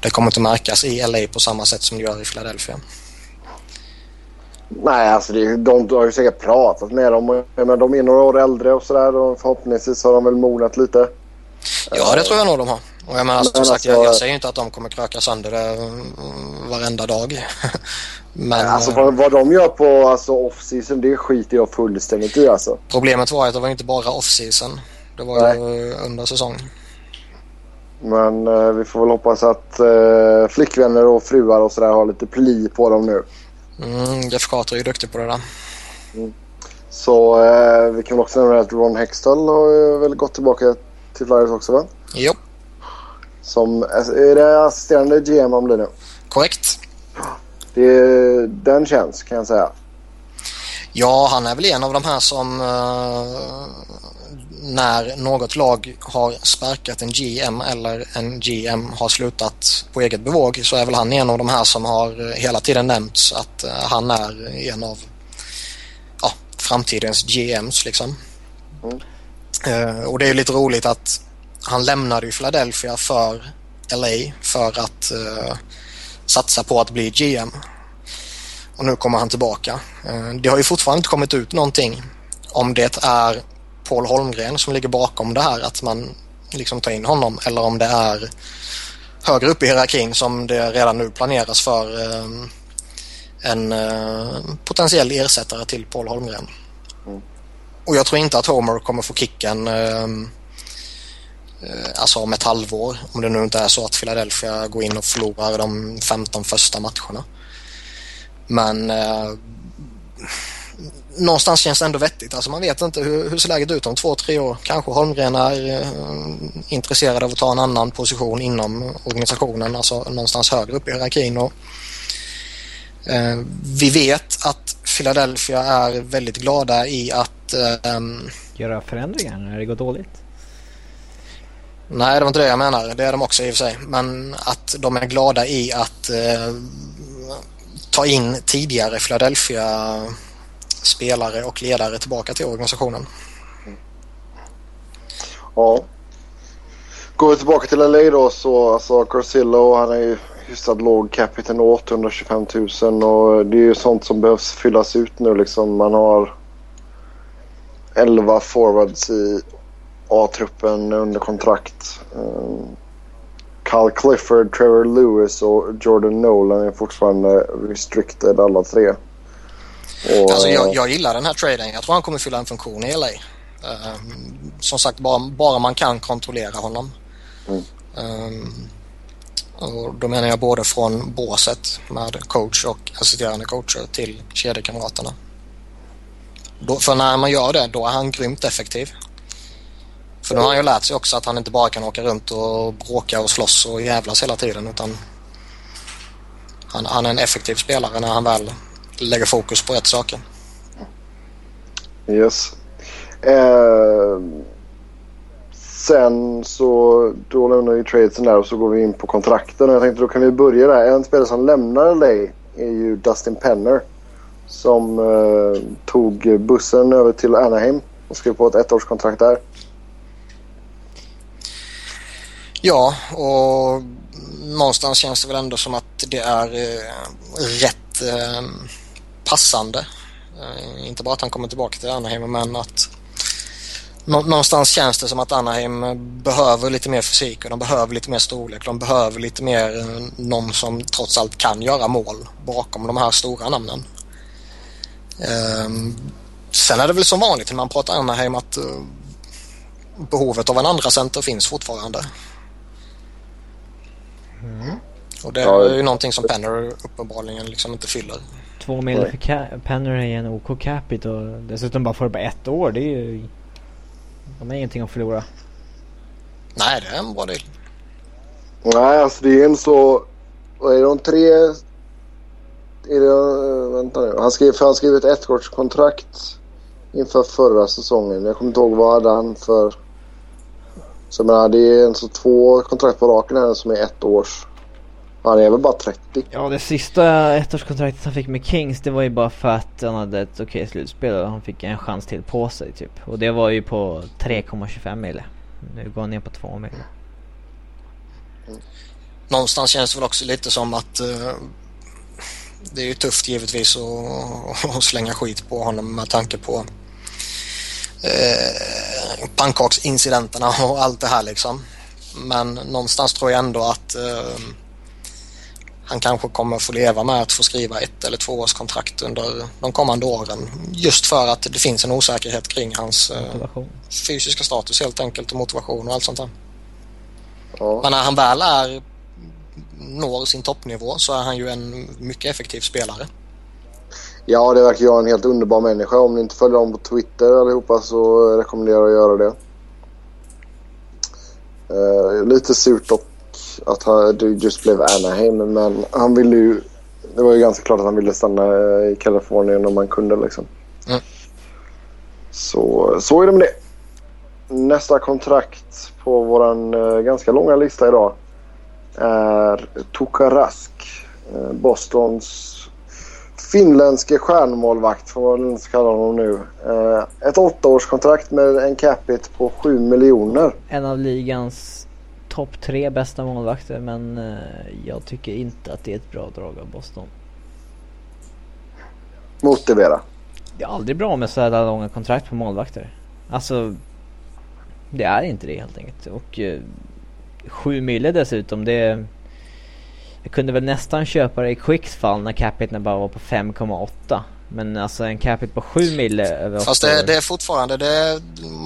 det kommer inte märkas i LA på samma sätt som det gör i Philadelphia. nej alltså det, är- de har ju säkert pratat med dem. Men de är några år äldre och sådär och förhoppningsvis har de väl mognat lite. Ja, det tror jag nog de har. Och jag menar, som sagt, alltså- jag, jag säger inte att de kommer kröka sönder det mm, varenda dag. Men Alltså eh, vad, vad de gör på alltså, off-season det skiter jag fullständigt i alltså. problemet var att det var inte bara off-season. Det var ju under säsong. Men eh, vi får väl hoppas att eh, flickvänner och fruar och sådär har lite pli på dem nu. Mm, Jeff Carter är ju duktig på det där. Så eh, vi kan väl också nämna att Ron Hextall har väl gått tillbaka till Flyers också va? Jo, Som, är det assisterande GM han blir nu? korrekt. Det, den känns kan jag säga. Ja, han är väl en av de här som eh, när något lag har sparkat en GM eller en GM har slutat på eget bevåg så är väl han en av de här som har eh, hela tiden nämnts att eh, han är en av ja, framtidens GMs liksom. Mm. Och det är lite roligt att han lämnade ju Philadelphia för LA för att uh, satsa på att bli GM. Och nu kommer han tillbaka. Uh, det har ju fortfarande inte kommit ut någonting om det är Paul Holmgren som ligger bakom det här att man liksom tar in honom eller om det är högre upp i hierarkin som det redan nu planeras för uh, en potentiell ersättare till Paul Holmgren. Mm. Och jag tror inte att Homer kommer få kicken Eh, Eh, alltså om ett halvår. Om det nu inte är så att Philadelphia går in och förlorar de 15 första matcherna. Men eh, någonstans känns det ändå vettigt. Alltså man vet inte hur, hur ser läget ut om två, tre år. Kanske Holmgren är eh, intresserad av att ta en annan position inom organisationen, alltså någonstans högre upp i hierarkin. Och, eh, vi vet att Philadelphia är väldigt glada i att eh, göra förändringar när det går dåligt. Nej, det var inte det jag menar. Det är de också i och för sig. Men att de är glada i att eh, ta in tidigare Philadelphia-spelare och ledare tillbaka till organisationen. Ja. Går vi tillbaka till LA då så alltså Carcillo han är ju hyfsat låg capita 825 000 och det är ju sånt som behövs fyllas ut nu liksom. Man har 11 forwards i A-truppen under kontrakt. Um, Kyle Clifford, Trevor Lewis och Jordan Nolan är fortfarande restricted alla tre. Och, alltså jag, jag gillar den här traden. Jag tror han kommer fylla en funktion i LA. Um, ehm, som sagt, bara, bara man kan kontrollera honom. Mm. Um, och då menar jag både från båset med coach och assisterande coacher till kedjekamraterna. Då, för när man gör det, då är han grymt effektiv. För nu har han ju lärt sig också att han inte bara kan åka runt och bråka och slåss och jävlas hela tiden utan han, han är en effektiv spelare när han väl lägger fokus på rätt saker. Yes. Eh, sen så då lämnar vi tradesen där och så går vi in på kontrakten. Jag tänkte då kan vi börja där. En spelare som lämnar LA är ju Dustin Penner. Som eh, tog bussen över till Anaheim och skrev på ett ettårskontrakt där. Ja, och någonstans känns det väl ändå som att det är eh, rätt eh, passande. Eh, inte bara att han kommer tillbaka till Anaheim men att någonstans känns det som att Anaheim behöver lite mer fysik och de behöver lite mer storlek. De behöver lite mer eh, någon som trots allt kan göra mål bakom de här stora namnen. Eh, sen är det väl som vanligt när man pratar Anaheim att eh, behovet av en andra center finns fortfarande. Mm. Och det är ju någonting som Penner uppenbarligen liksom inte fyller. Två miljoner för Penner är en OK capita och dessutom bara får det bara ett år. Det är ju... De har ingenting att förlora. Nej, det är en bra deal. Nej, alltså det är en så... Vad är de tre... Är det... Vänta nu. Han skrev, han skrev ett ettårskontrakt inför förra säsongen. Jag kommer inte ihåg vad hade han för... Så jag menar, det är alltså två kontrakt på raken här som är ett års. Han är väl bara 30. Ja, det sista ettårskontraktet han fick med Kings det var ju bara för att han hade ett okej slutspel och han fick en chans till på sig typ. Och det var ju på 3,25 mille. Nu går han ner på 2 mille. Någonstans känns det väl också lite som att uh, det är ju tufft givetvis att, att slänga skit på honom med tanke på eh, pannkaksincidenterna och allt det här liksom. Men någonstans tror jag ändå att eh, han kanske kommer få leva med att få skriva ett eller två års kontrakt under de kommande åren. Just för att det finns en osäkerhet kring hans eh, fysiska status helt enkelt och motivation och allt sånt där. Ja. Men när han väl är når sin toppnivå så är han ju en mycket effektiv spelare. Ja, det verkar vara en helt underbar människa. Om ni inte följer honom på Twitter allihopa så rekommenderar jag att göra det. Uh, lite surt dock att han, det just blev Anaheim, men han ville ju... Det var ju ganska klart att han ville stanna i Kalifornien om han kunde liksom. Mm. Så, så är det med det. Nästa kontrakt på vår uh, ganska långa lista idag är Tukarask. Uh, Bostons finländske stjärnmålvakt, får man kalla honom nu. Eh, ett åttaårskontrakt med en capita på 7 miljoner. En av ligans topp tre bästa målvakter men uh, jag tycker inte att det är ett bra drag av Boston. Motivera. Det är aldrig bra med sådana långa kontrakt på målvakter. Alltså, det är inte det helt enkelt. Och uh, sju mille dessutom, det... Jag kunde väl nästan köpa det i Quicks fall när capiten bara var på 5,8. Men alltså en capita på 7 mille över Fast det, det, är fortfarande, det,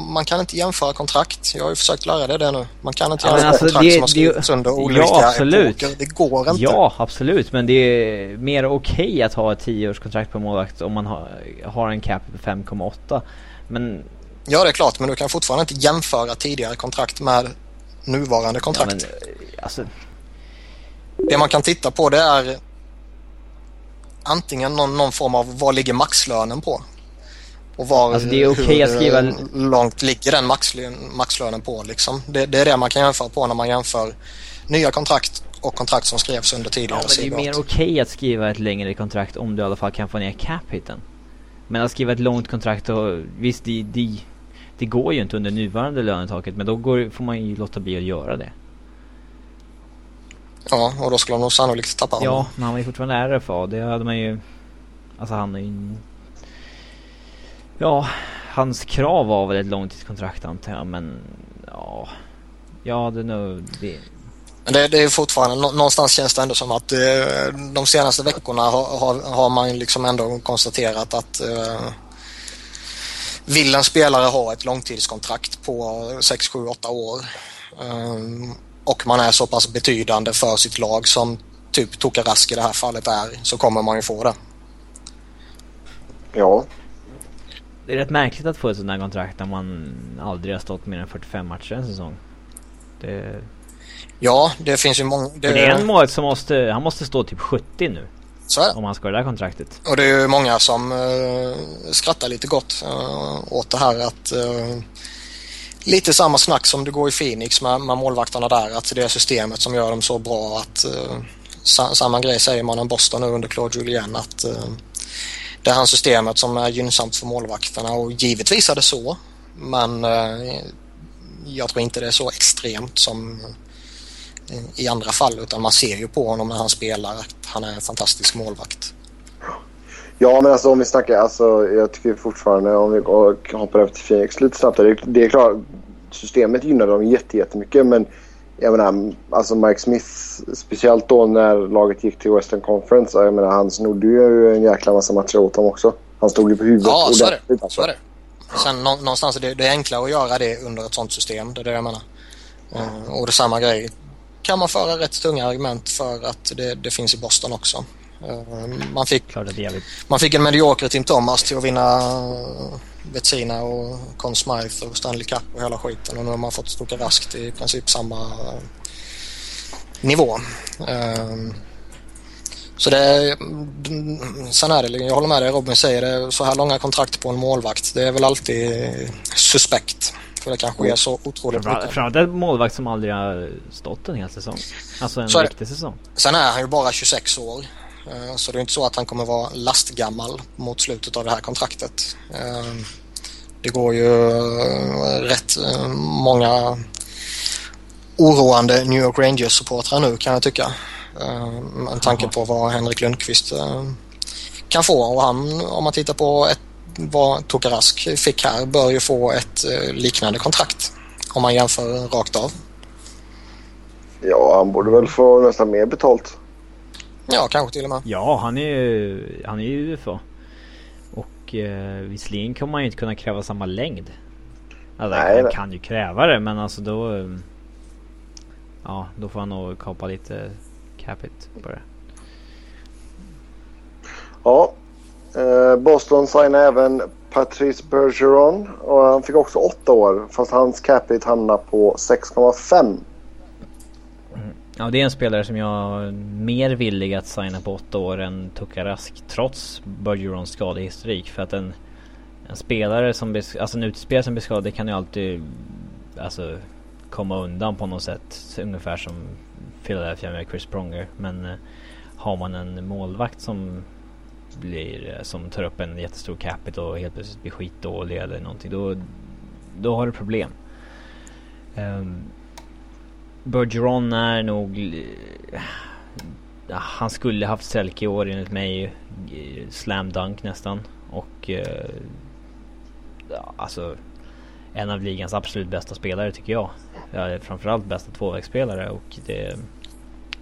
man kan inte jämföra kontrakt. Jag har ju försökt lära dig det nu. Man kan inte ja, jämföra alltså kontrakt det, som har skrivits under olika ja, absolut. epoker. Det går inte. Ja, absolut. Men det är mer okej okay att ha ett 10-årskontrakt på målvakt om man har, har en capita på 5,8. Men... Ja, det är klart. Men du kan fortfarande inte jämföra tidigare kontrakt med nuvarande kontrakt. Ja, men, alltså... Det man kan titta på det är antingen någon, någon form av vad ligger maxlönen på? Och var, alltså det är okej okay att skriva... långt ligger den maxlön, maxlönen på liksom. Det, det, är det man kan jämföra på när man jämför nya kontrakt och kontrakt som skrevs under tidigare ja, men Det är mer okej okay att skriva ett längre kontrakt om du i alla fall kan få ner cap-hiten. Men att skriva ett långt kontrakt och visst, det, det, det går ju inte under nuvarande lönetaket men då går, får man ju låta bli att göra det. Ja, och då skulle nog sannolikt tappa honom. Ja, men han var ju fortfarande RFA. Det hade man ju... Alltså han är ju... Ja, hans krav var väl ett långtidskontrakt antar jag, men ja... Ja, det nog... Det... Men det, det är fortfarande, någonstans känns det ändå som att eh, de senaste veckorna har, har, har, man liksom ändå konstaterat att eh, vill en spelare ha ett långtidskontrakt på 6, 7, 8 år um, och man är så pass betydande för sitt lag som typ Tokarask i det här fallet är så kommer man ju få det. Ja. Det är rätt märkligt att få ett sånt här kontrakt när man aldrig har stått mer än 45 matcher en säsong. Det... Ja, det finns ju många... Det... det är en mål som måste... Han måste stå typ 70 nu. Så är Om han ska ha det där kontraktet. Och det är ju många som uh, skrattar lite gott uh, åt det här att uh, lite samma snack som det går i Phoenix med, med målvakterna där. Att det är systemet som gör dem så bra att eh, sa, samma grej säger man om Boston nu under Claude Julien att eh, det är hans systemet som är gynnsamt för målvakterna och givetvis är det så. Men eh, jag tror inte det är så extremt som eh, i andra fall utan man ser ju på honom när han spelar att han är en fantastisk målvakt. Ja, men alltså om vi snackar, alltså jag tycker fortfarande om vi hoppar över till Phoenix lite snabbt. Det, det är klart, systemet gynnar dem jättemycket men jag menar, alltså Mike Smith, speciellt då när laget gick till Western Conference, jag menar han snodde ju en jäkla massa matcher åt dem också. Han stod ju på huvudet Ja, så är det. Så alltså. är det. Sen någonstans är det, det är enklare att göra det under ett sånt system, det är det jag menar. Uh, och det samma grej kan man föra rätt tunga argument för att det, det finns i Boston också. Eh, man fick, man fick en medioker Tim Thomas till att vinna Betsina eh, och Conn Smythe och Stanley Cup och hela skiten och nu har man fått Stoka Raskt i princip samma eh, nivå. Så det, sen är det, jag håller med dig Robin säger det, så här långa kontrakt på en målvakt, det är väl alltid suspekt. För det kanske är så otroligt mycket. Framförallt en målvakt som aldrig har stått en hel säsong. Alltså en riktig säsong. Sen är han ju bara 26 år. Eh, så det är inte så att han kommer vara lastgammal mot slutet av det här kontraktet. Eh, det går ju eh, rätt många oroande New York Rangers-supportrar nu kan jag tycka. Med tanke på vad Henrik Lundqvist kan få och han, om man tittar på ett, vad Tokarask fick här, bör ju få ett liknande kontrakt om man jämför rakt av. Ja, han borde väl få nästan mer betalt. Ja, kanske till och med. Ja, han är ju, han är ju UFA. Och eh, visserligen kommer man ju inte kunna kräva samma längd. Alltså, Nej, han kan ju kräva det men alltså då... Eh, ja, då får han nog kapa lite capit på det. Ja. Eh, Boston signade även Patrice Bergeron och han fick också åtta år fast hans capita hamnar på 6,5. Ja, det är en spelare som jag är mer villig att signa på åtta år än Tukarask trots Bergerons skadehistorik. För att en, en spelare som blir, alltså en utespelare som blir skadad kan ju alltid alltså, komma undan på något sätt. Ungefär som Philadelphia med Chris Pronger. Men eh, har man en målvakt som blir, eh, som tar upp en jättestor capita och helt plötsligt blir skitdålig eller någonting. Då, då har du problem. Um, Bergeron är nog... Eh, han skulle haft Selke i år enligt mig. Eh, slam dunk nästan. Och... Eh, ja, alltså... En av ligans absolut bästa spelare tycker jag. Ja, framförallt bästa tvåvägsspelare och det är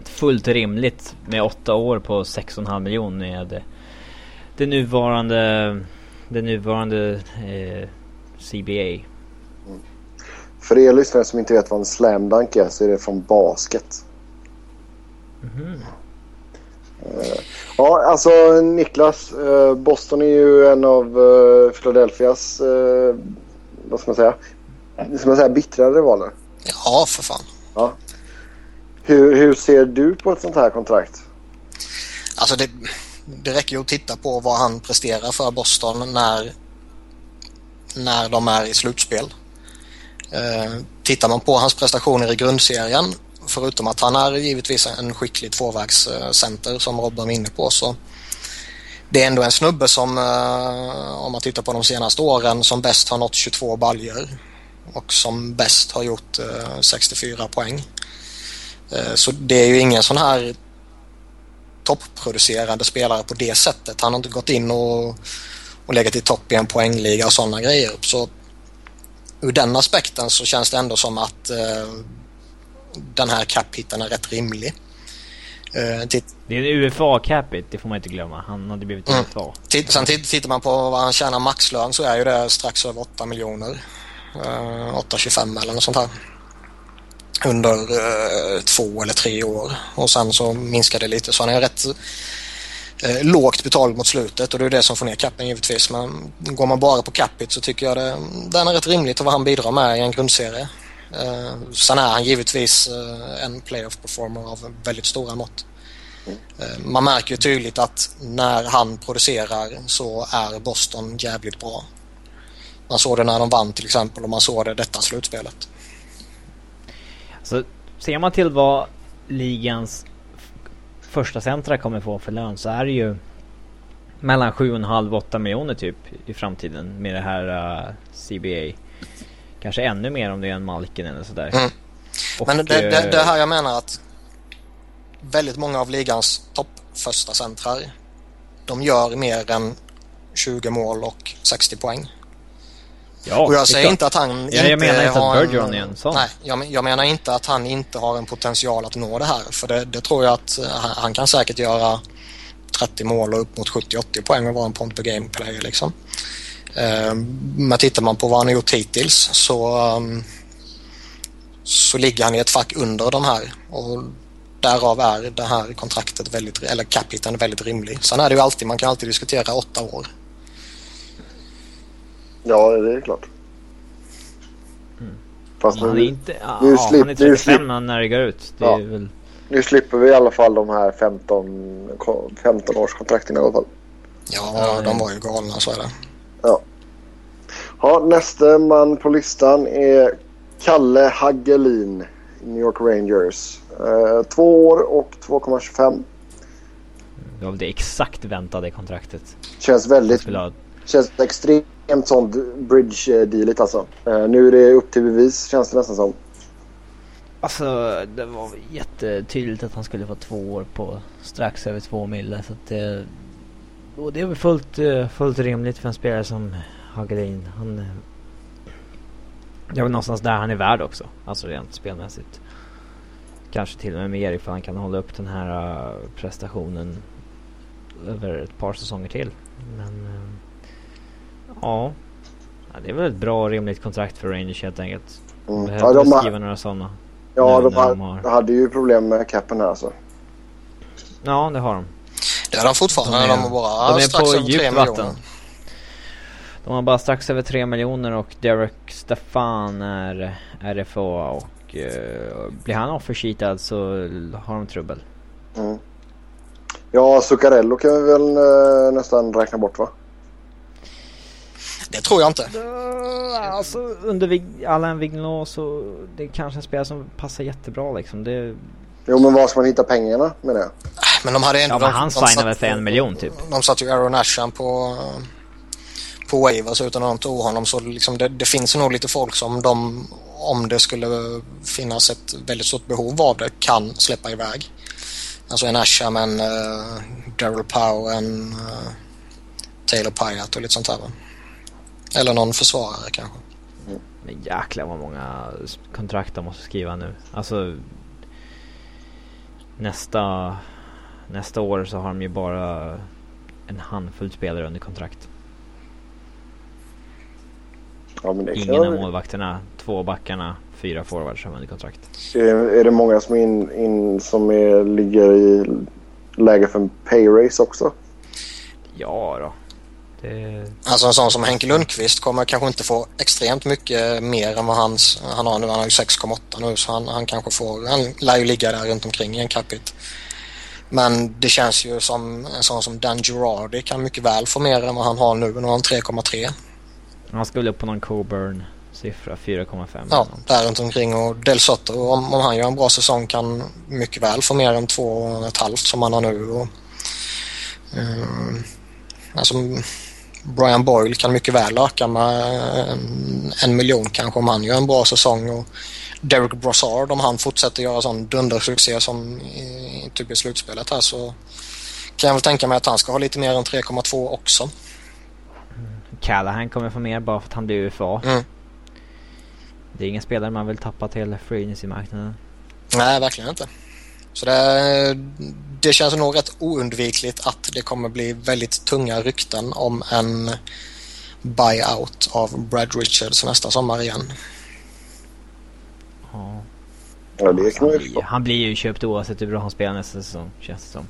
fullt rimligt med åtta år på 6,5 miljoner med det nuvarande, det nuvarande eh, CBA. För er lyssnare som inte vet vad en slam dunk är så är det från basket. Mm. Ja, alltså Niklas. Eh, Boston är ju en av eh, Philadelphias, vad ska man säga, ska man säga bittrare rivaler. Ja, för fan. Ja. Hur, hur ser du på ett sånt här kontrakt? Alltså det, det räcker ju att titta på vad han presterar för Boston när, när de är i slutspel. Eh, tittar man på hans prestationer i grundserien, förutom att han är givetvis en skicklig tvåvägscenter som Robban var inne på, så det är ändå en snubbe som, eh, om man tittar på de senaste åren, som bäst har nått 22 baljor och som bäst har gjort eh, 64 poäng. Eh, så det är ju ingen sån här topproducerande spelare på det sättet. Han har inte gått in och, och legat i topp i en poängliga och sådana grejer. Så ur den aspekten så känns det ändå som att eh, den här cap-hitten är rätt rimlig. Uh, det är en UFA-capita, det får man inte glömma. Han hade blivit mm. UFA. Titt, sen tittar man på vad han tjänar maxlön så är ju det strax över 8 miljoner. Uh, 8,25 eller något sånt här. Under uh, två eller tre år. Och sen så minskar det lite så han är rätt eh, lågt betald mot slutet och det är det som får ner capen givetvis. Men går man bara på capit så tycker jag det, den är rätt rimligt och vad han bidrar med i en grundserie. Eh, sen är han givetvis eh, en playoff performer av väldigt stora mått. Eh, man märker ju tydligt att när han producerar så är Boston jävligt bra. Man såg det när de vann till exempel och man såg det detta slutspelet. Så ser man till vad ligans första centra kommer få för lön så är det ju mellan 7,5 8 miljoner typ i framtiden med det här CBA. Kanske ännu mer om det är en Malkin eller sådär. Mm. Men det, det, det här jag menar att väldigt många av ligans topp första centrar de gör mer än 20 mål och 60 poäng. Ja, och jag säger inte att han ja, inte jag menar inte har en sån. Nej, jag, jag, menar inte att han inte har en potential att nå det här. För det, det tror jag att han, han, kan säkert göra 30 mål och upp mot 70-80 poäng och vara en point per game player liksom. Ehm, men tittar man på vad han har gjort hittills så, ehm, så ligger han i ett fack under de här och därav är det här kontraktet väldigt, eller capiten väldigt rimlig. Sen är det ju alltid, man kan alltid diskutera åtta år. Ja, det är klart. Mm. Fast han är inte, nu, ja, slip, han är 35 nu när det går ut. Det ja. väl... Nu slipper vi i alla fall de här 15, 15 års kontrakten i alla fall. Ja, de var ju galna så är det. Ja. ja. Nästa man på listan är Kalle Hagelin, New York Rangers. Eh, två år och 2,25. Det var det exakt väntade kontraktet. Känns väldigt... Känns extremt sånt bridge-dealigt eh, alltså. Eh, nu är det upp till bevis känns det nästan som. Alltså det var jättetydligt att han skulle få två år på strax över två mille. Så att det, och det är väl fullt, eh, fullt rimligt för en spelare som Hagelin. Han, det är väl någonstans där han är värd också. Alltså rent spelmässigt. Kanske till och med mer ifall han kan hålla upp den här prestationen över ett par säsonger till. Men ja. ja. Det är väl ett bra och rimligt kontrakt för Rangers helt enkelt. Mm. Behöver ja, de skriva några sådana. Ja, de, har, de har... hade ju problem med capen här alltså. Ja, det har de. Det har de fortfarande. De är, de bara de är strax på djupt vatten. De har bara strax över 3 miljoner och Derek Stefan är RFA och uh, blir han offersheetad så har de trubbel. Mm. Ja, Zuccarello kan vi väl uh, nästan räkna bort va? Det tror jag inte. Alltså under Alain Vigneault så det är kanske en spelare som passar jättebra liksom. Det... Jo men var ska man hitta pengarna menar jag? Men de hade ändå... Ja men han signade väl för en miljon typ. De satte ju Aaron Asham på på waivers utan att de tog honom så liksom det, det, finns nog lite folk som de, om det skulle finnas ett väldigt stort behov av det, kan släppa iväg. Alltså en Asham, en uh, Daryl Power, en uh, Taylor Pyatt och lite sånt där. Eller någon försvarare kanske. Men jäklar vad många kontrakt de måste skriva nu. Alltså nästa, nästa år så har de ju bara en handfull spelare under kontrakt. Ja, Ingen av målvakterna, två backarna, fyra forwards har under kontrakt. Är, är det många som, in, in, som är, ligger i läge för en pay race också? Ja då. Det... Alltså en sån som Henke Lundqvist kommer kanske inte få extremt mycket mer än vad hans, han har nu. Han har ju 6,8 nu så han, han kanske får, han lär ju ligga där runt omkring i en capita. Men det känns ju som en sån som Dan Girardi kan mycket väl få mer än vad han har nu. Nu har han 3,3. Han skulle upp på någon Coburn siffra 4,5. Ja, där runt omkring och Del Soto om, om han gör en bra säsong kan mycket väl få mer än 2,5 som han har nu. Och, uh, alltså Brian Boyle kan mycket väl öka med en, en miljon kanske om han gör en bra säsong. Och Derek Brassard om han fortsätter göra sån dundersuccé som i, typ i slutspelet här så kan jag väl tänka mig att han ska ha lite mer än 3,2 också. Callahan kommer få mer bara för att han blir UFA. Mm. Det är ingen spelare man vill tappa till free agency-marknaden. Nej, verkligen inte. Så det, det känns nog rätt oundvikligt att det kommer bli väldigt tunga rykten om en buyout av Brad Richards nästa sommar igen. Ja. Ja, det kan han, blir, han blir ju köpt oavsett hur bra han spelar nästa säsong, känns det som.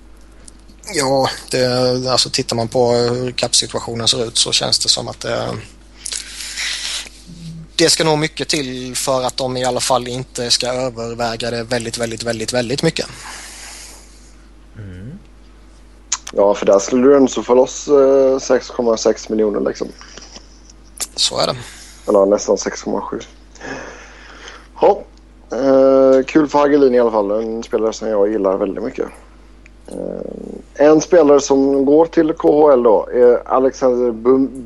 Ja, det, alltså tittar man på hur kappsituationen ser ut så känns det som att det, det ska nog mycket till för att de i alla fall inte ska överväga det väldigt, väldigt, väldigt, väldigt mycket. Mm. Ja, för där skulle du ändå få loss 6,6 eh, miljoner liksom. Så är det. Eller nästan 6,7. Ja, eh, kul för Hagelin i alla fall. En spelare som jag gillar väldigt mycket. Eh, en spelare som går till KHL då är Alexander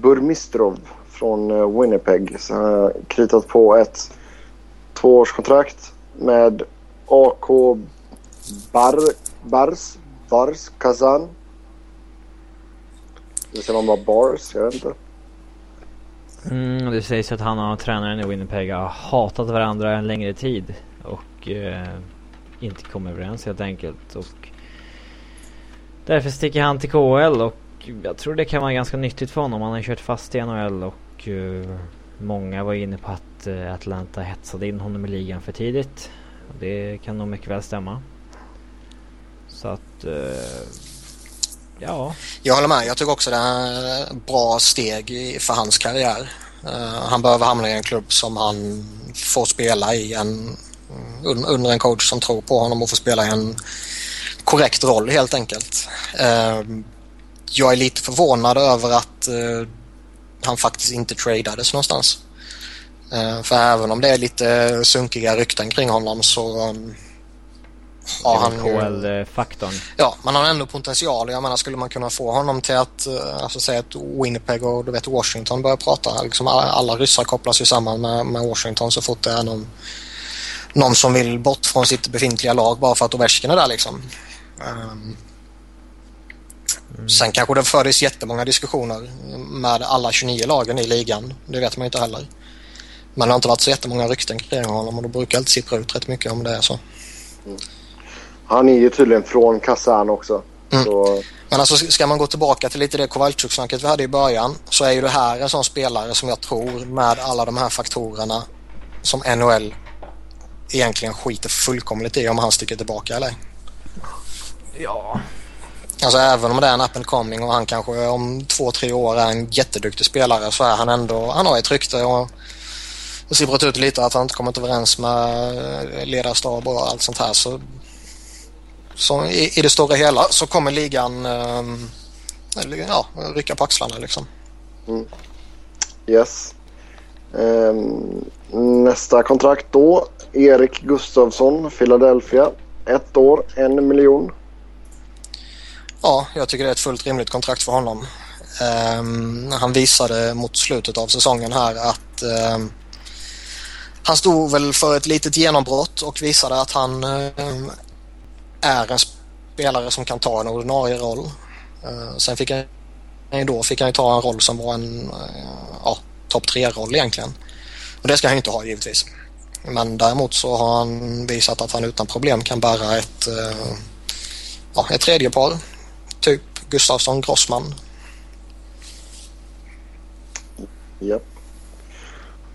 Burmistrov från eh, Winnipeg. Så han har kritat på ett tvåårskontrakt med AK Bar, Bars, Bars Kazan. Det säger man bara Bars, jag vet inte. Mm, det sägs att han och tränaren i Winnipeg har hatat varandra en längre tid och eh, inte kommit överens helt enkelt. Och därför sticker han till KHL och jag tror det kan vara ganska nyttigt för honom. Han har kört fast i NHL och Eh, många var inne på att eh, Atlanta hetsade in honom i ligan för tidigt. Och det kan nog mycket väl stämma. Så att... Uh, ja. Jag håller med. Jag tycker också det är ett bra steg för hans karriär. han behöver hamna i en klubb som han får spela i en, under en coach som tror på honom och får spela i en korrekt roll helt enkelt. jag är lite förvånad över att han faktiskt inte tradades någonstans. Uh, för även om det är lite sunkiga rykten kring honom så um, har han KL-faktorn. Ja, man har ändå potential. Jag menar, skulle man kunna få honom till att, uh, alltså säga att Winnipeg och du vet Washington börjar prata. Liksom alla ryssar kopplas ju samman med, med Washington så fort det är någon, någon som vill bort från sitt befintliga lag bara för att Ovechkin är där liksom. Um, Mm. Sen kanske det fördes jättemånga diskussioner med alla 29 lagen i ligan. Det vet man ju inte heller. Men det har inte varit så jättemånga rykten kring honom och då brukar alltid sippra ut rätt mycket om det är så. Mm. Han är ju tydligen från Kazan också. Mm. Så... Men alltså ska man gå tillbaka till lite det Kowalczyk-snacket vi hade i början så är ju det här en sån spelare som jag tror med alla de här faktorerna som NHL egentligen skiter fullkomligt i om han sticker tillbaka eller? Ja, Alltså även om det är en up and coming och han kanske om två, tre år är en jätteduktig spelare så är han ändå, han har ett rykte och det sipprat ut lite att han inte kommit överens med eh, ledarstab och allt sånt här så, så i, i det stora hela så kommer ligan um, ja, rycka på axlarna liksom. Mm. Yes. Um, nästa kontrakt då. Erik Gustafsson, Philadelphia. Ett år, en miljon. Ja, jag tycker det är ett fullt rimligt kontrakt för honom. Um, han visade mot slutet av säsongen här att um, han stod väl för ett litet genombrott och visade att han um, är en spelare som kan ta en ordinarie roll. Uh, sen fick han då fick han ju ta en roll som var en uh, ja, topp tre-roll egentligen. Och det ska han ju inte ha givetvis. Men däremot så har han visat att han utan problem kan bära ett, uh, ja, ett tredje par. Typ Gustafsson Grossman Japp.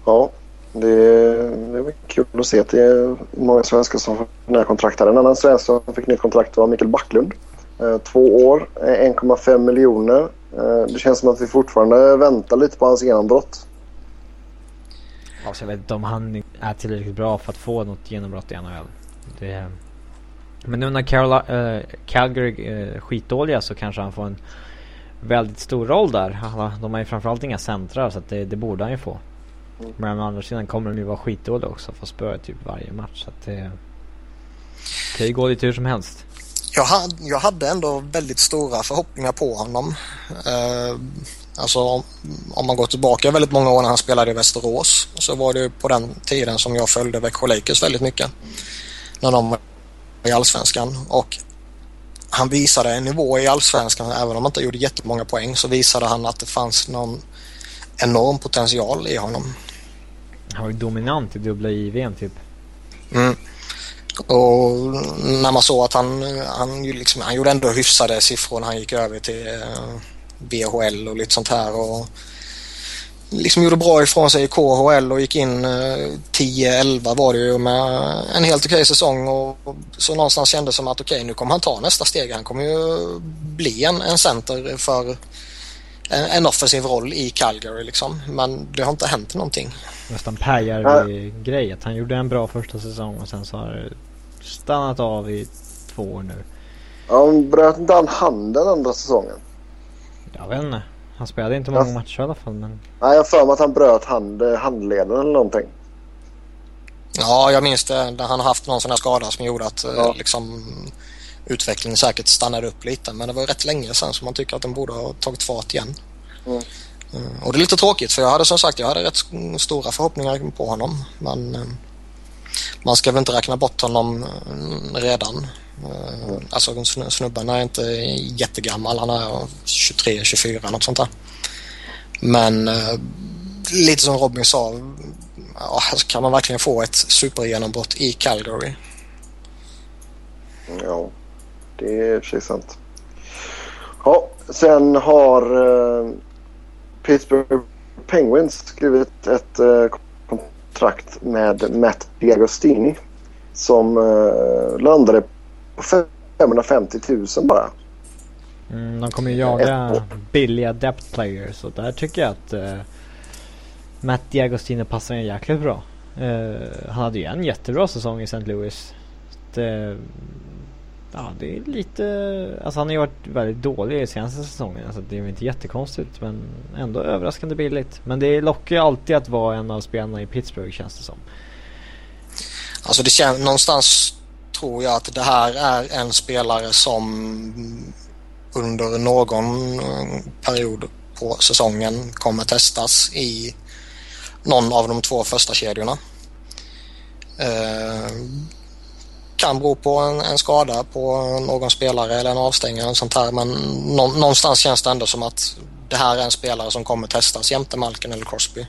Ja, det, det var kul att se att det är många svenskar som får nya kontrakt här. En annan svensk som fick nytt kontrakt var Mikael Backlund. Eh, två år, 1,5 miljoner. Eh, det känns som att vi fortfarande väntar lite på hans genombrott. Alltså jag vet inte om han är tillräckligt bra för att få något genombrott i NHL. Det... Men nu när Carola, äh, eh, Calgary är skitdåliga så kanske han får en väldigt stor roll där. De har ju framförallt inga centrar så det, det, borde han ju få. Mm. Men å andra sidan kommer de ju vara skitdåliga också Få spöa typ varje match. Så att det kan ju gå lite hur som helst. Jag hade, jag hade ändå väldigt stora förhoppningar på honom. Uh, alltså om, om, man går tillbaka väldigt många år när han spelade i Västerås så var det på den tiden som jag följde Växjö Lakers väldigt mycket. När de i Allsvenskan och han visade en nivå i allsvenskan, även om han inte gjorde jättemånga poäng, så visade han att det fanns någon enorm potential i honom. Han var ju dominant i dubbla IVn typ. Mm. Och när man såg att han, han, liksom, han gjorde ändå hyfsade siffror när han gick över till eh, BHL och lite sånt här. Och liksom gjorde bra ifrån sig i KHL och gick in 10-11 eh, var det ju med en helt okej säsong och så någonstans kändes som att okej nu kommer han ta nästa steg. Han kommer ju bli en, en center för en, en offensiv roll i Calgary liksom. Men det har inte hänt någonting. Nästan Pääjärvi-grej att han gjorde en bra första säsong och sen så har det stannat av i två år nu. Ja, bröt inte han handen andra säsongen? Jag vet inte. Han spelade inte många matcher i alla fall. Men... Nej, jag för mig att han bröt hand, handleden eller någonting. Ja, jag minns det. Där han haft någon sån här skada som gjorde att ja. liksom, utvecklingen säkert stannade upp lite. Men det var rätt länge sedan så man tycker att den borde ha tagit fart igen. Mm. mm. Och det är lite tråkigt för jag hade som sagt jag hade rätt stora förhoppningar på honom. Men eh, man ska väl inte räkna bort honom eh, redan. Eh, alltså snubben är inte jättegammal. Han är 23, 24 något sånt där. Men eh, lite som Robin sa. kan man verkligen få ett supergenombrott i Calgary? Ja, det är i sant. Ja, sen har eh, Pittsburgh Penguins skrivit ett kontrakt med Matt Diagostini som landade 550 000 bara. Mm, de kommer ju jaga billiga depth players och där tycker jag att uh, Matt Diagostino passar in jäkligt bra. Uh, han hade ju en jättebra säsong i St. Louis. Det, ja, det är lite... Alltså han har ju varit väldigt dålig i senaste säsongen. Alltså det är inte jättekonstigt men ändå överraskande billigt. Men det lockar ju alltid att vara en av spelarna i Pittsburgh känns det som. Alltså det känns någonstans tror jag att det här är en spelare som under någon eh, period på säsongen kommer testas i någon av de två första kedjorna. Eh, kan bero på en, en, skada på någon spelare eller en avstängning eller sånt här men nå, någonstans känns det ändå som att det här är en spelare som kommer testas jämte Malkin eller Crosby.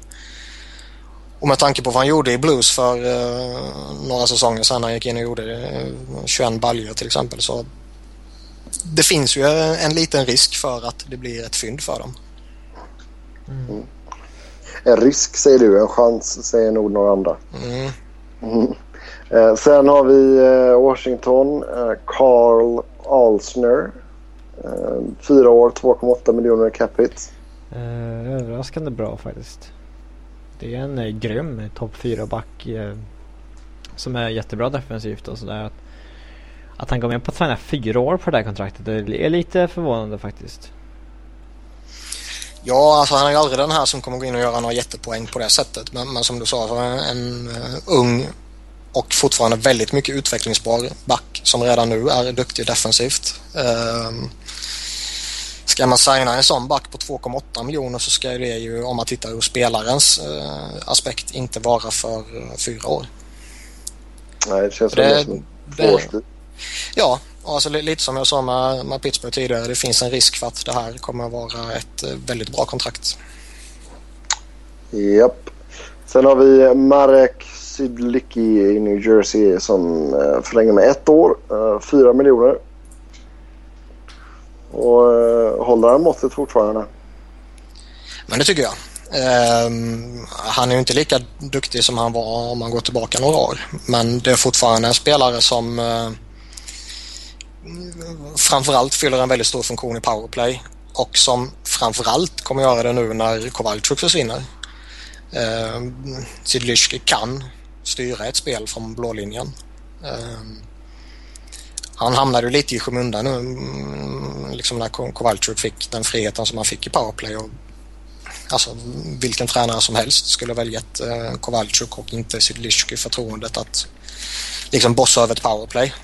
Och med tanke på vad han gjorde i Blues för uh, några säsonger sedan han gick in och gjorde uh, eh, 21 baljor till exempel så det finns ju en liten risk för att det blir ett fynd för dem. Mm. En risk säger du, en chans säger nog några andra. Mm. Mm. Eh, sen har vi eh, Washington, eh, Carl Alsner. Eh, fyra år, 2,8 miljoner capita. Eh, överraskande bra faktiskt. Det är en eh, grym eh, topp 4-back eh, som är jättebra defensivt och sådär. Att, att han går med på att signa fyra år på det här kontraktet det är lite förvånande faktiskt. Ja, alltså han är ju aldrig den här som kommer gå in och göra några jättepoäng på det sättet. Men, men som du sa, en, en uh, ung och fortfarande väldigt mycket utvecklingsbar back som redan nu är duktig defensivt. Uh, ska man signa en sån back på 2,8 miljoner så ska det ju, om man tittar ur spelarens eh, aspekt, inte vara för eh, fyra år. Nej, det känns det, som det, Ja, alltså lite som jag sa med, med Pittsburgh tidigare. Det finns en risk för att det här kommer att vara ett eh, väldigt bra kontrakt. Japp. Sen har vi Marek Sydlicki i New Jersey som eh, förlänger med ett år, fyra miljoner. Och eh, håller han måttet fortfarande? Men det tycker jag. Um, han är ju inte lika duktig som han var om man går tillbaka några år. Men det är fortfarande en spelare som uh, framförallt fyller en väldigt stor funktion i powerplay och som framförallt kommer göra det nu när Kowalczyk försvinner. Ehm, uh, Zidlyski kan styra ett spel från blålinjen. Uh, han hamnade ju lite i skymundan nu mm, liksom när Kowalczyk fick den friheten som han fick i powerplay och alltså vilken tränare som helst skulle väljat eh, Kowalczyk och inte Sydlyski förtroendet att liksom bossa över ett powerplay.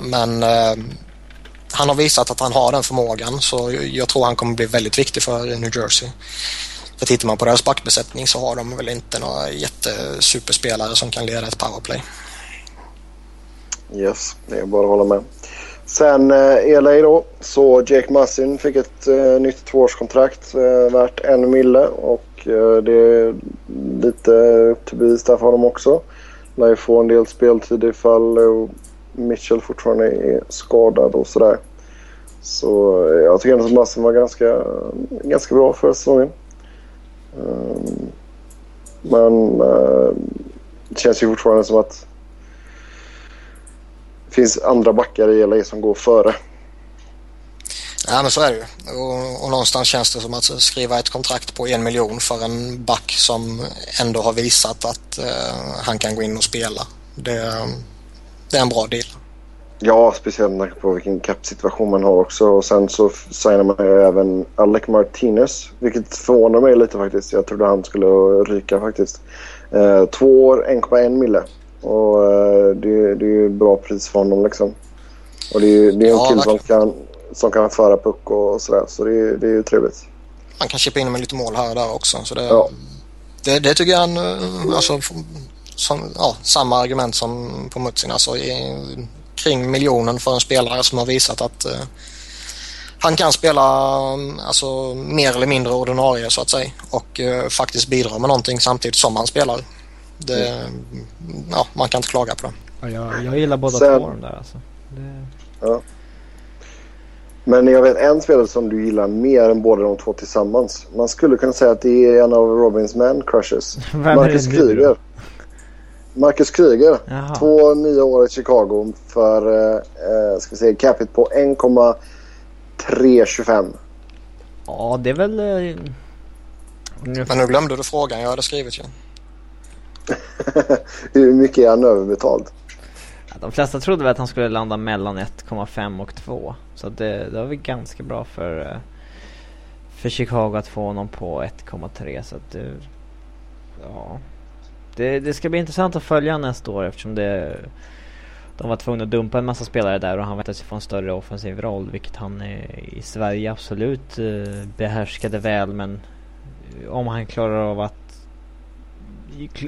Men eh, han har visat att han har den förmågan så jag tror han kommer bli väldigt viktig för New Jersey. För tittar man på deras backbesättning så har de väl inte några jättesuperspelare som kan leda ett powerplay. Yes, det är bara att hålla med. Sen eh, LA då, så Jake Massin fick ett eh, nytt tvåårskontrakt eh, värt en mille och eh, det är lite upp till bevis där för honom också. Lär ju få en del speltid ifall eh, Mitchell fortfarande är skadad och sådär. Så eh, jag tycker ändå att Massin var ganska, ganska bra förra säsongen. Um, men eh, det känns ju fortfarande som att finns andra backar i LA som går före. Ja men så är det ju. Och, och, någonstans känns det som att skriva ett kontrakt på en miljon för en back som ändå har visat att uh, han kan gå in och spela. Det, det är en bra deal. Ja, speciellt med tanke på vilken cap-situation man har också. Och sen så signar man ju även Alec Martinez, vilket förvånar mig lite faktiskt. Jag trodde han skulle ryka faktiskt. Eh, två år, 1,1 mille. Och eh, det, det är ju bra pris för honom liksom. Och det är, det är en ja, kille som kan, som kan föra puck och, sådär. Så det, är, det är ju trevligt. Han kan chippa in med lite mål här och där också. Så det, ja. det, det tycker jag han, eh, alltså, som, ja, samma argument som på Mutsin. Alltså i, kring miljonen för en spelare som har visat att uh, han kan spela alltså, mer eller mindre ordinarie så att säga och uh, faktiskt bidra med någonting samtidigt som han spelar. Det, ja, man kan inte klaga på det. Ja, jag, jag gillar båda Sen, två de där alltså. Det... Ja. Men jag vet en spelare som du gillar mer än båda de två tillsammans. Man skulle kunna säga att det är en av Robins man crushes. Marcus Kryger. Marcus Kryger. Två nya år i Chicago för eh, eh ska vi säga, capita på 1,325. Ja, det är väl... Eh, Men nu glömde du frågan jag hade skrivit ju. Hur mycket är han överbetald? de flesta trodde väl att han skulle landa mellan 1,5 och 2. Så det, det var väl ganska bra för, eh, för Chicago att få honom på 1,3. Så att det, ja. Det, det ska bli intressant att följa nästa år eftersom det de var tvungna att dumpa en massa spelare där och han väntade sig få en större offensiv roll vilket han i Sverige absolut eh, behärskade väl men om han klarar av att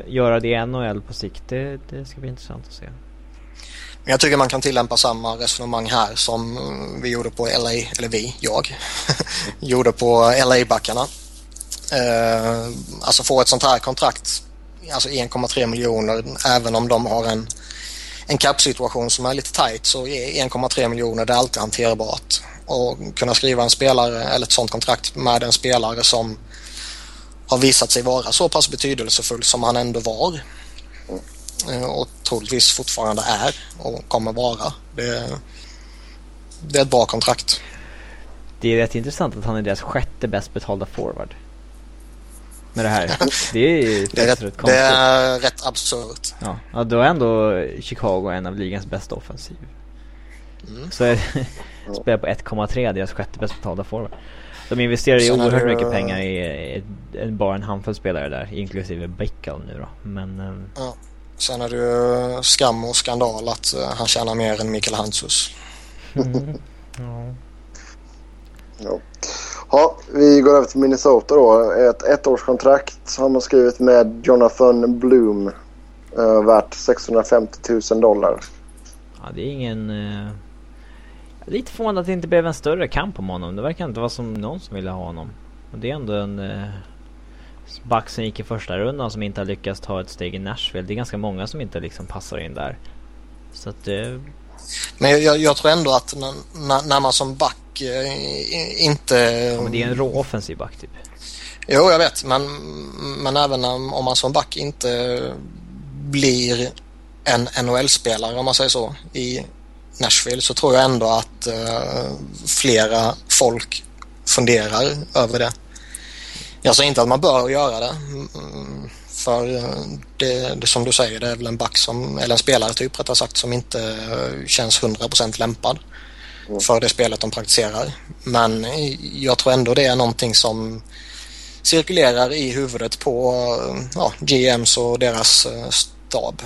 göra det i NHL på sikt, det, det ska bli intressant att se. Jag tycker man kan tillämpa samma resonemang här som eh, vi gjorde på LA, eller vi, jag, gjorde på LA-backarna. Uh, eh, alltså få ett sånt här kontrakt, alltså 1,3 miljoner, även om de har en, en cap-situation som är lite tight så är 1,3 miljoner det är alltid hanterbart. Och kunna skriva en spelare eller ett sånt kontrakt med en spelare som har visat sig vara så pass betydelsefull som han ändå var. Mm. Och troligtvis fortfarande är och kommer vara. Det, det är ett bra kontrakt. Det är rätt intressant att han är deras sjätte bäst betalda forward. Med det här. Det är det är rätt, rätt konstigt. Det är rätt absurt. Ja, ja då är ändå Chicago en av ligans bästa offensiv. Mm. Så spelar på 1,3 deras sjätte bäst betalda forward. De investerar ju oerhört du... mycket pengar i, i, i bara en handfull spelare där, inklusive Bickle nu då. Men... Um... Ja. Sen är det ju skam och skandal att uh, han tjänar mer än Mikael Hansus. mm. ja. Ja. ja, vi går över till Minnesota då. Ett ettårskontrakt har man skrivit med Jonathan Bloom. Uh, värt 650 000 dollar. Ja, det är ingen... Uh, lite förvånad att det inte blev en större kamp om honom. Det verkar inte vara som någon som ville ha honom. Och det är ändå en... Uh, back som gick i första rundan som inte har lyckats ta ett steg i Nashville. Det är ganska många som inte liksom passar in där. Så att det... Men jag, jag, tror ändå att när, när man som back eh, inte... Ja, men det är en rå offensiv back typ. Jo, jag vet. Men, men även om man som back inte blir en NHL-spelare om man säger så i Nashville så tror jag ändå att uh, flera folk funderar över det. Jag säger inte att man bör göra det. Mm, för det, det som du säger, det är väl en back som, eller en spelare typ rättare sagt, som inte känns 100% lämpad mm. för det spelet de praktiserar. Men jag tror ändå det är någonting som cirkulerar i huvudet på ja, GMs och deras eh, stab.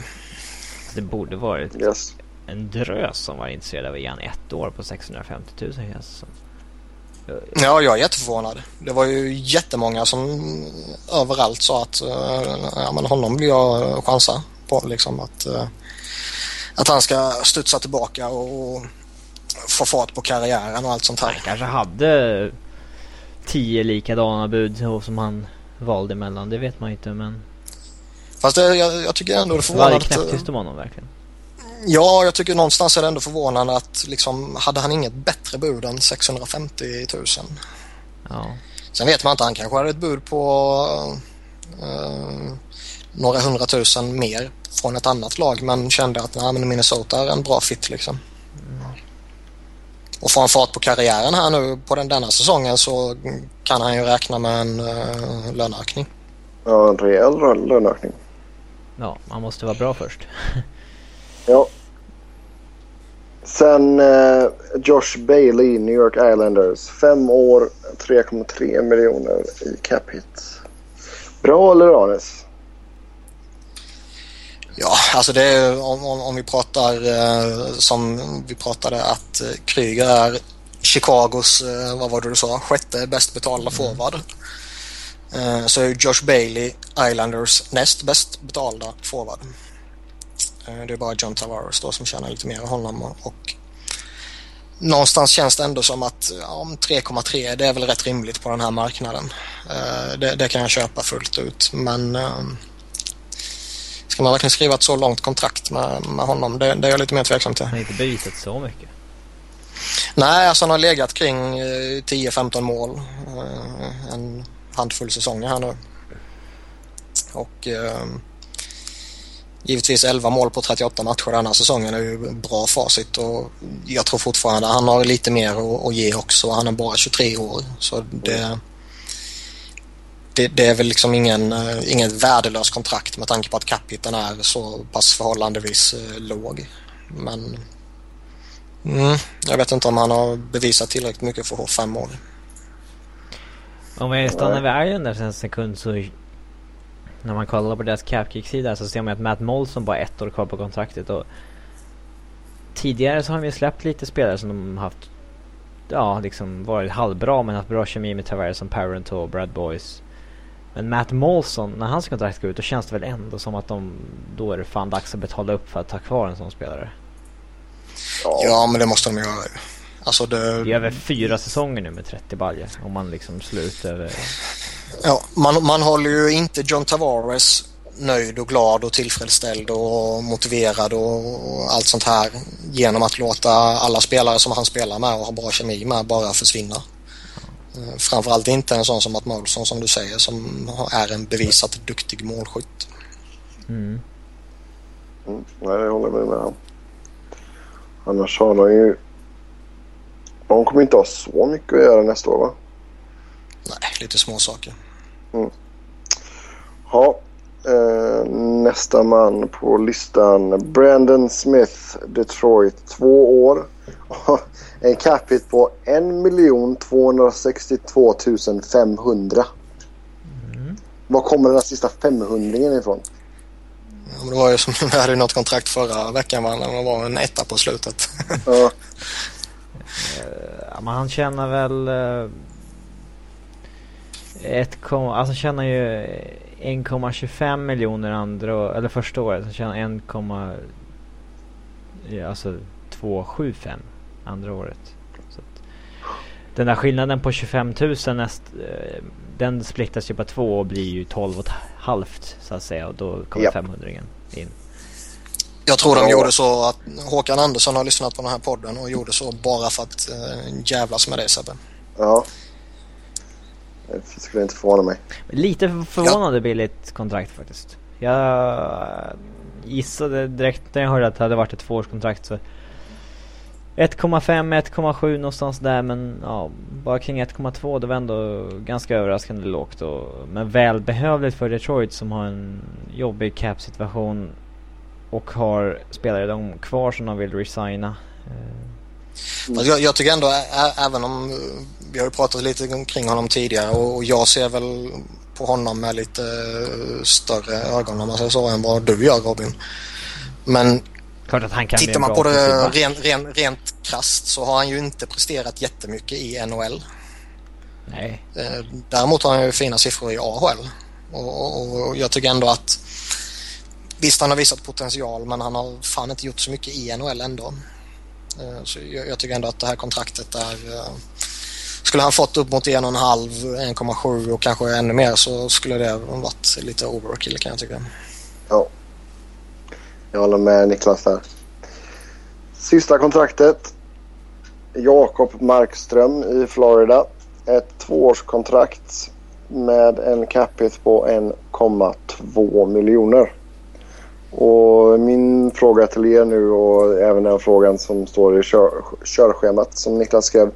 Det borde varit yes. En drös som var intresserad av ge ett år på 650 000 känns Ja, jag är jätteförvånad. Det var ju jättemånga som överallt sa att uh, ja, men honom vill jag chansa på. Liksom, att, uh, att han ska studsa tillbaka och få fart på karriären och allt sånt här. Han kanske hade tio likadana bud som han valde mellan. Det vet man inte men... Fast det, jag, jag tycker ändå det är förvånande. Var knäpptyst om honom verkligen? Ja, jag tycker någonstans är det ändå förvånande att liksom, hade han inget bättre bud än 650 000? Ja. Sen vet man inte, han kanske hade ett bud på uh, några hundratusen mer från ett annat lag men kände att nej, men Minnesota är en bra fit liksom. Mm. Och får han fart på karriären här nu på den, denna säsongen så kan han ju räkna med en uh, löneökning. Ja, en rejäl löneökning. Ja, man måste vara bra först. Ja. Sen eh, Josh Bailey, New York Islanders. Fem år, 3,3 miljoner i cap hit. Bra eller Anes? Ja, alltså det är om, om, om vi pratar eh, som vi pratade att eh, Kryger är Chicagos, eh, vad var det du sa, sjätte bäst betalda mm. forward. Eh, så är Josh Bailey Islanders näst bäst betalda forward. Eh, det är bara John Tavares då som tjänar lite mer än honom och någonstans känns det ändå som att ja, 3,3 det är väl rätt rimligt på den här marknaden. Eh, det, det kan jag köpa fullt ut men eh, ska man verkligen skriva ett så långt kontrakt med, med honom? Det, det är jag lite mer tveksam till. Han har inte bevisat så mycket. Nej, alltså han har legat kring 10-15 mål en handfull säsonger här nu. Och Givetvis 11 mål på 38 matcher den här säsongen är ju bra facit och jag tror fortfarande han har lite mer att, ge också. Han är bara 23 år så det, det, det är väl liksom ingen, eh, ingen värdelös kontrakt med tanke på att capiten är så pass förhållandevis eh, låg. Men mm, jag vet inte om han har bevisat tillräckligt mycket för att ha fem. Om jag stannar vid Islanders en sekund så när man kollar på deras capkick-sida så ser man att Matt Molson bara ett år kvar på kontraktet och tidigare så har de ju släppt lite spelare som de haft ja, liksom varit halvbra men haft bra kemi med Tavares som Parent och Brad Boys. Men Matt Molson, när hans kontrakt går ut då känns det väl ändå som att de, då är det fan dags att betala upp för att ta kvar en sån spelare. Ja, men det måste de göra. Alltså det... det är över fyra säsonger nu med 30 baljer om man liksom slutar över Ja, man, man håller ju inte John Tavares nöjd och glad och tillfredsställd och motiverad och, allt sånt här genom att låta alla spelare som han spelar med och har bra kemi med bara försvinna. Eh, framförallt inte en sån som Matt Molson som du säger som är en bevisat duktig målskytt. Mm. Mm, nej, jag håller med med Annars har han ju... De kommer inte ha så mycket att göra nästa år va? Nej, lite små saker. Mm. Ja, eh, nästa man på listan. Brandon Smith, Detroit. Två år. en capita på 1 262 500. Mm. Var kommer den här sista 500 ifrån? Ja, men det var ju som vi hade något kontrakt förra veckan va? När det var en etta på slutet. ja. Uh, men han tjänar väl... Ett, alltså tjänar ju 1,25 miljoner andra eller första året. Han tjänar 1, alltså 275 andra året. Så att, den där skillnaden på 25 000 näst, uh, den splittas ju på två och blir ju 12 och halvt så att säga och då kommer yep. 500 in. Jag tror de gjorde så att Håkan Andersson har lyssnat på den här podden och gjorde så bara för att äh, jävlas med det Sebbe. Ja. Det skulle inte förvåna mig. Lite förvånande ja. billigt kontrakt faktiskt. Jag gissade direkt när jag hörde att det hade varit ett tvåårskontrakt så 1,5, 1,7 någonstans där men ja, bara kring 1,2 det var ändå ganska överraskande lågt och, men välbehövligt för Detroit som har en jobbig cap-situation och har spelare de kvar som de vill resigna. Mm. Jag, jag, tycker ändå, ä, även om vi har ju pratat lite kring honom tidigare och jag ser väl på honom med lite större ögon om man säger så än vad du gör Robin. Men Klart att han kan tittar man på det rent, rent, rent krasst så har han ju inte presterat jättemycket i NHL. Nej. Eh, däremot har han ju fina siffror i AHL. Och, och, och jag tycker ändå att Visst, han har visat potential men han har fan inte gjort så mycket i NHL ändå. Eh, så jag, tycker ändå att det här kontraktet är... Eh, skulle han fått upp mot 1,5, 1,7 och kanske ännu mer så skulle det varit lite overkill kan jag tycka. Ja. Jag håller med Niklas där. Sista kontraktet. Jakob Markström i Florida. Ett tvåårskontrakt med en capita på 1,2 miljoner. Och min fråga till er nu och även den frågan som står i kör, körschemat som Niklas skrev.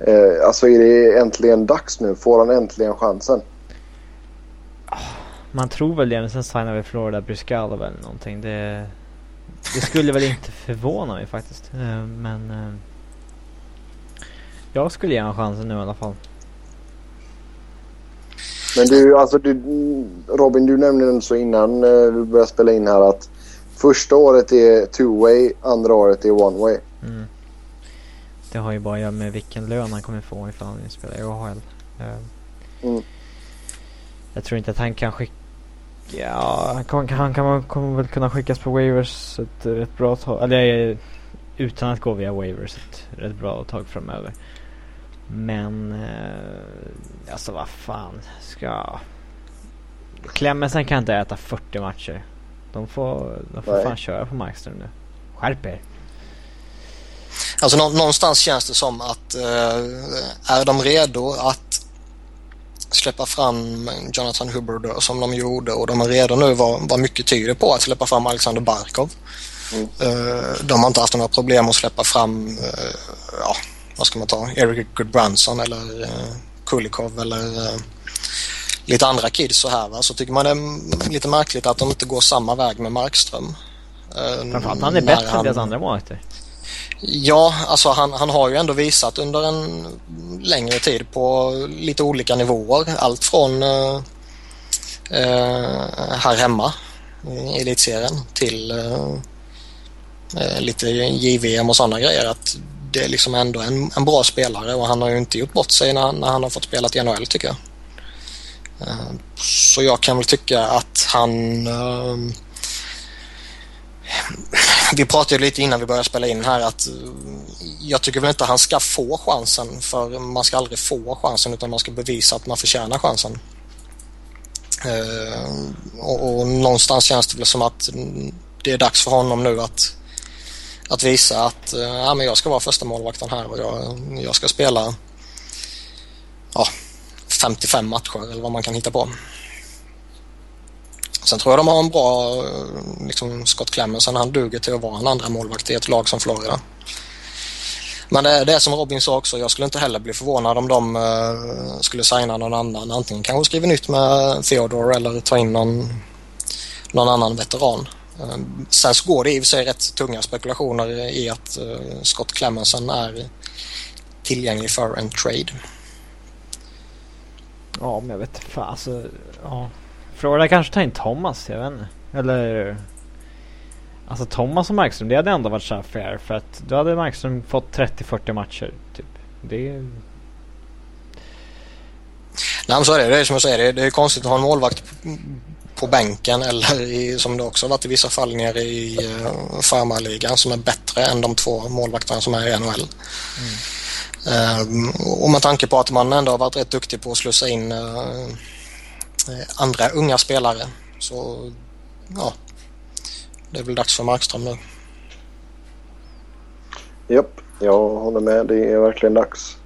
Eh, alltså är det äntligen dags nu? Får han äntligen chansen? Man tror väl det men sen signar vi Florida Bryscalov eller någonting. Det, det skulle väl inte förvåna mig faktiskt. Eh, men eh, jag skulle ge honom chansen nu i alla fall. Men du, alltså du, Robin, du nämnde så innan eh, vi började spela in här att första året är two-way, andra året är one-way. Mm. Det har ju bara att göra med vilken lön han kommer få ifall han spelar i AHL. Uh, mm. Jag tror inte att han kan skicka... Ja, han, kan, han kan, kommer väl kunna skickas på waivers ett rätt bra tag. Eller utan att gå via waivers ett rätt bra tag framöver. Men eh, alltså vad fan ska... Clemmensen kan inte äta 40 matcher. De får, de får fan köra på Markström nu. Skärp er. Alltså någonstans känns det som att eh, är de redo att släppa fram Jonathan Hubbard som de gjorde och de är redo nu vad, vad mycket tyder på att släppa fram Alexander Barkov. Mm. Eh, de har inte haft några problem att släppa fram eh, ja, vad ska man ta, Eric Goodbranson eller eh, Kulikov eller eh, lite andra kids så här va? så tycker man det är lite märkligt att de inte går samma väg med Markström. Eh, Framförallt han är bättre han... än deras andra målvakter. Ja, alltså han, han har ju ändå visat under en längre tid på lite olika nivåer. Allt från eh, eh här hemma i elitserien till eh, eh lite JVM och sådana grejer. Att det är liksom ändå en, en bra spelare och han har ju inte gjort bort sig när, när han har fått spela i NHL tycker jag. Eh, så jag kan väl tycka att han... Uh, vi pratade lite innan vi började spela in här att eh, jag tycker väl inte att han ska få chansen för man ska aldrig få chansen utan man ska bevisa att man förtjänar chansen. Eh, och, och någonstans känns det väl som att det är dags för honom nu att att visa att eh, ja, men jag ska vara första målvakten här och jag, jag ska spela ja, 55 matcher eller vad man kan hitta på. Sen tror jag de har en bra eh, liksom Scott Clemmensen. Han duger till att vara en andra målvakt i ett lag som Florida. Men det, det är som Robin sa också, jag skulle inte heller bli förvånad om de uh, skulle signa någon annan. Antingen kanske skriva nytt med Theodore eller ta in någon, någon annan veteran. Sen så går det i och för sig rätt tunga spekulationer i att uh, Scott Clemmensen är tillgänglig för en trade. Ja, men jag vet fan alltså, ja. Florida kanske tar in Thomas, jag vet inte. Eller... Alltså Thomas och Markström, det hade ändå varit så fair för att då hade Markström fått 30-40 matcher. Typ. Det... Nej men så är det. Det är som jag säger, det är, det är konstigt att ha en målvakt på bänken eller i, som det också varit i vissa fall nere i uh, farmarligan som är bättre än de två målvakterna som är i NHL. Mm. Eh, um, och med tanke på att man ändå har varit rätt duktig på att slussa in uh, andra unga spelare så ja, det är väl dags för Markström nu. Japp, jag håller med. Det är verkligen dags.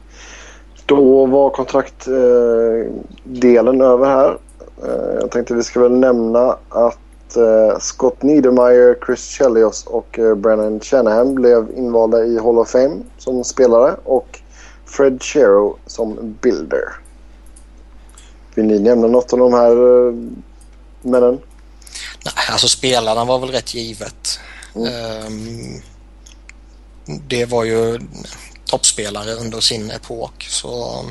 Då var kontraktdelen eh, över här. Eh, jag tänkte vi ska väl nämna att eh, Scott Niedermayer, Chris Chelios och eh, Brennan Shanahan blev invalda i Hall of Fame som spelare och Fred Chero som builder. Vill ni nämna något av de här männen? Nej, alltså spelarna var väl rätt givet. Mm. Um, det var ju toppspelare under sin epok. Så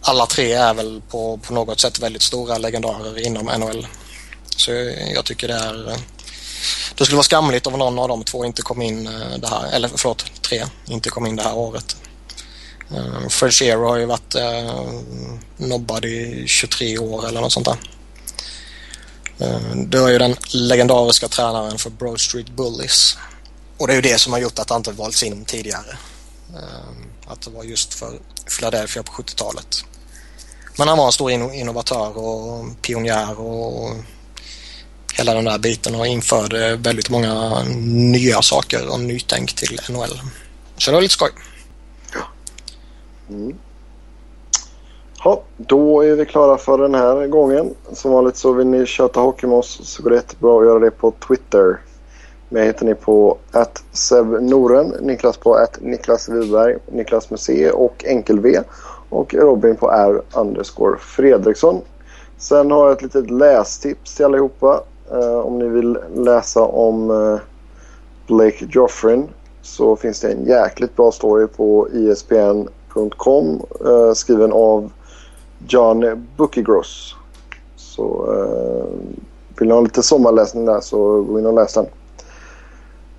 alla tre är väl på, på något sätt väldigt stora legendarer inom NHL. Så jag tycker det är... Det skulle vara skamligt om någon av de två inte kom in eh, det här, eller förlåt, tre inte kom in det här året. Eh, Fred Shearer har ju varit eh, nobbad i 23 år eller något sånt där. Du det ju den legendariska tränaren för Broad Street Bullies. Och det är ju det som har gjort att han inte valts in tidigare. Att det var just för Philadelphia på 70-talet. Men han var en stor innovatör och pionjär och hela den där biten och införde väldigt många nya saker och nytänk till NHL. Så det var lite skoj. Mm. Ja, då är vi klara för den här gången. Som vanligt så vill ni köta hockey med oss så går det jättebra att göra det på Twitter. Mig hittar ni på att Noren, Niklas på att Niklas Wiberg, Niklas Musee och enkel V och Robin på R underscore Fredriksson. Sen har jag ett litet lästips till allihopa. Eh, om ni vill läsa om eh, Blake Joffrin så finns det en jäkligt bra story på ISPN.com eh, skriven av John Buckygross. Så eh, vill ni ha lite sommarläsning där så gå in och läs den.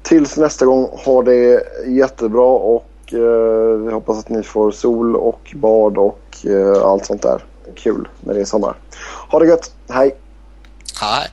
Tills nästa gång, ha det jättebra och eh, vi hoppas att ni får sol och bad och eh, allt sånt där. Kul när det är sommar. Ha det gött, hej! Hej!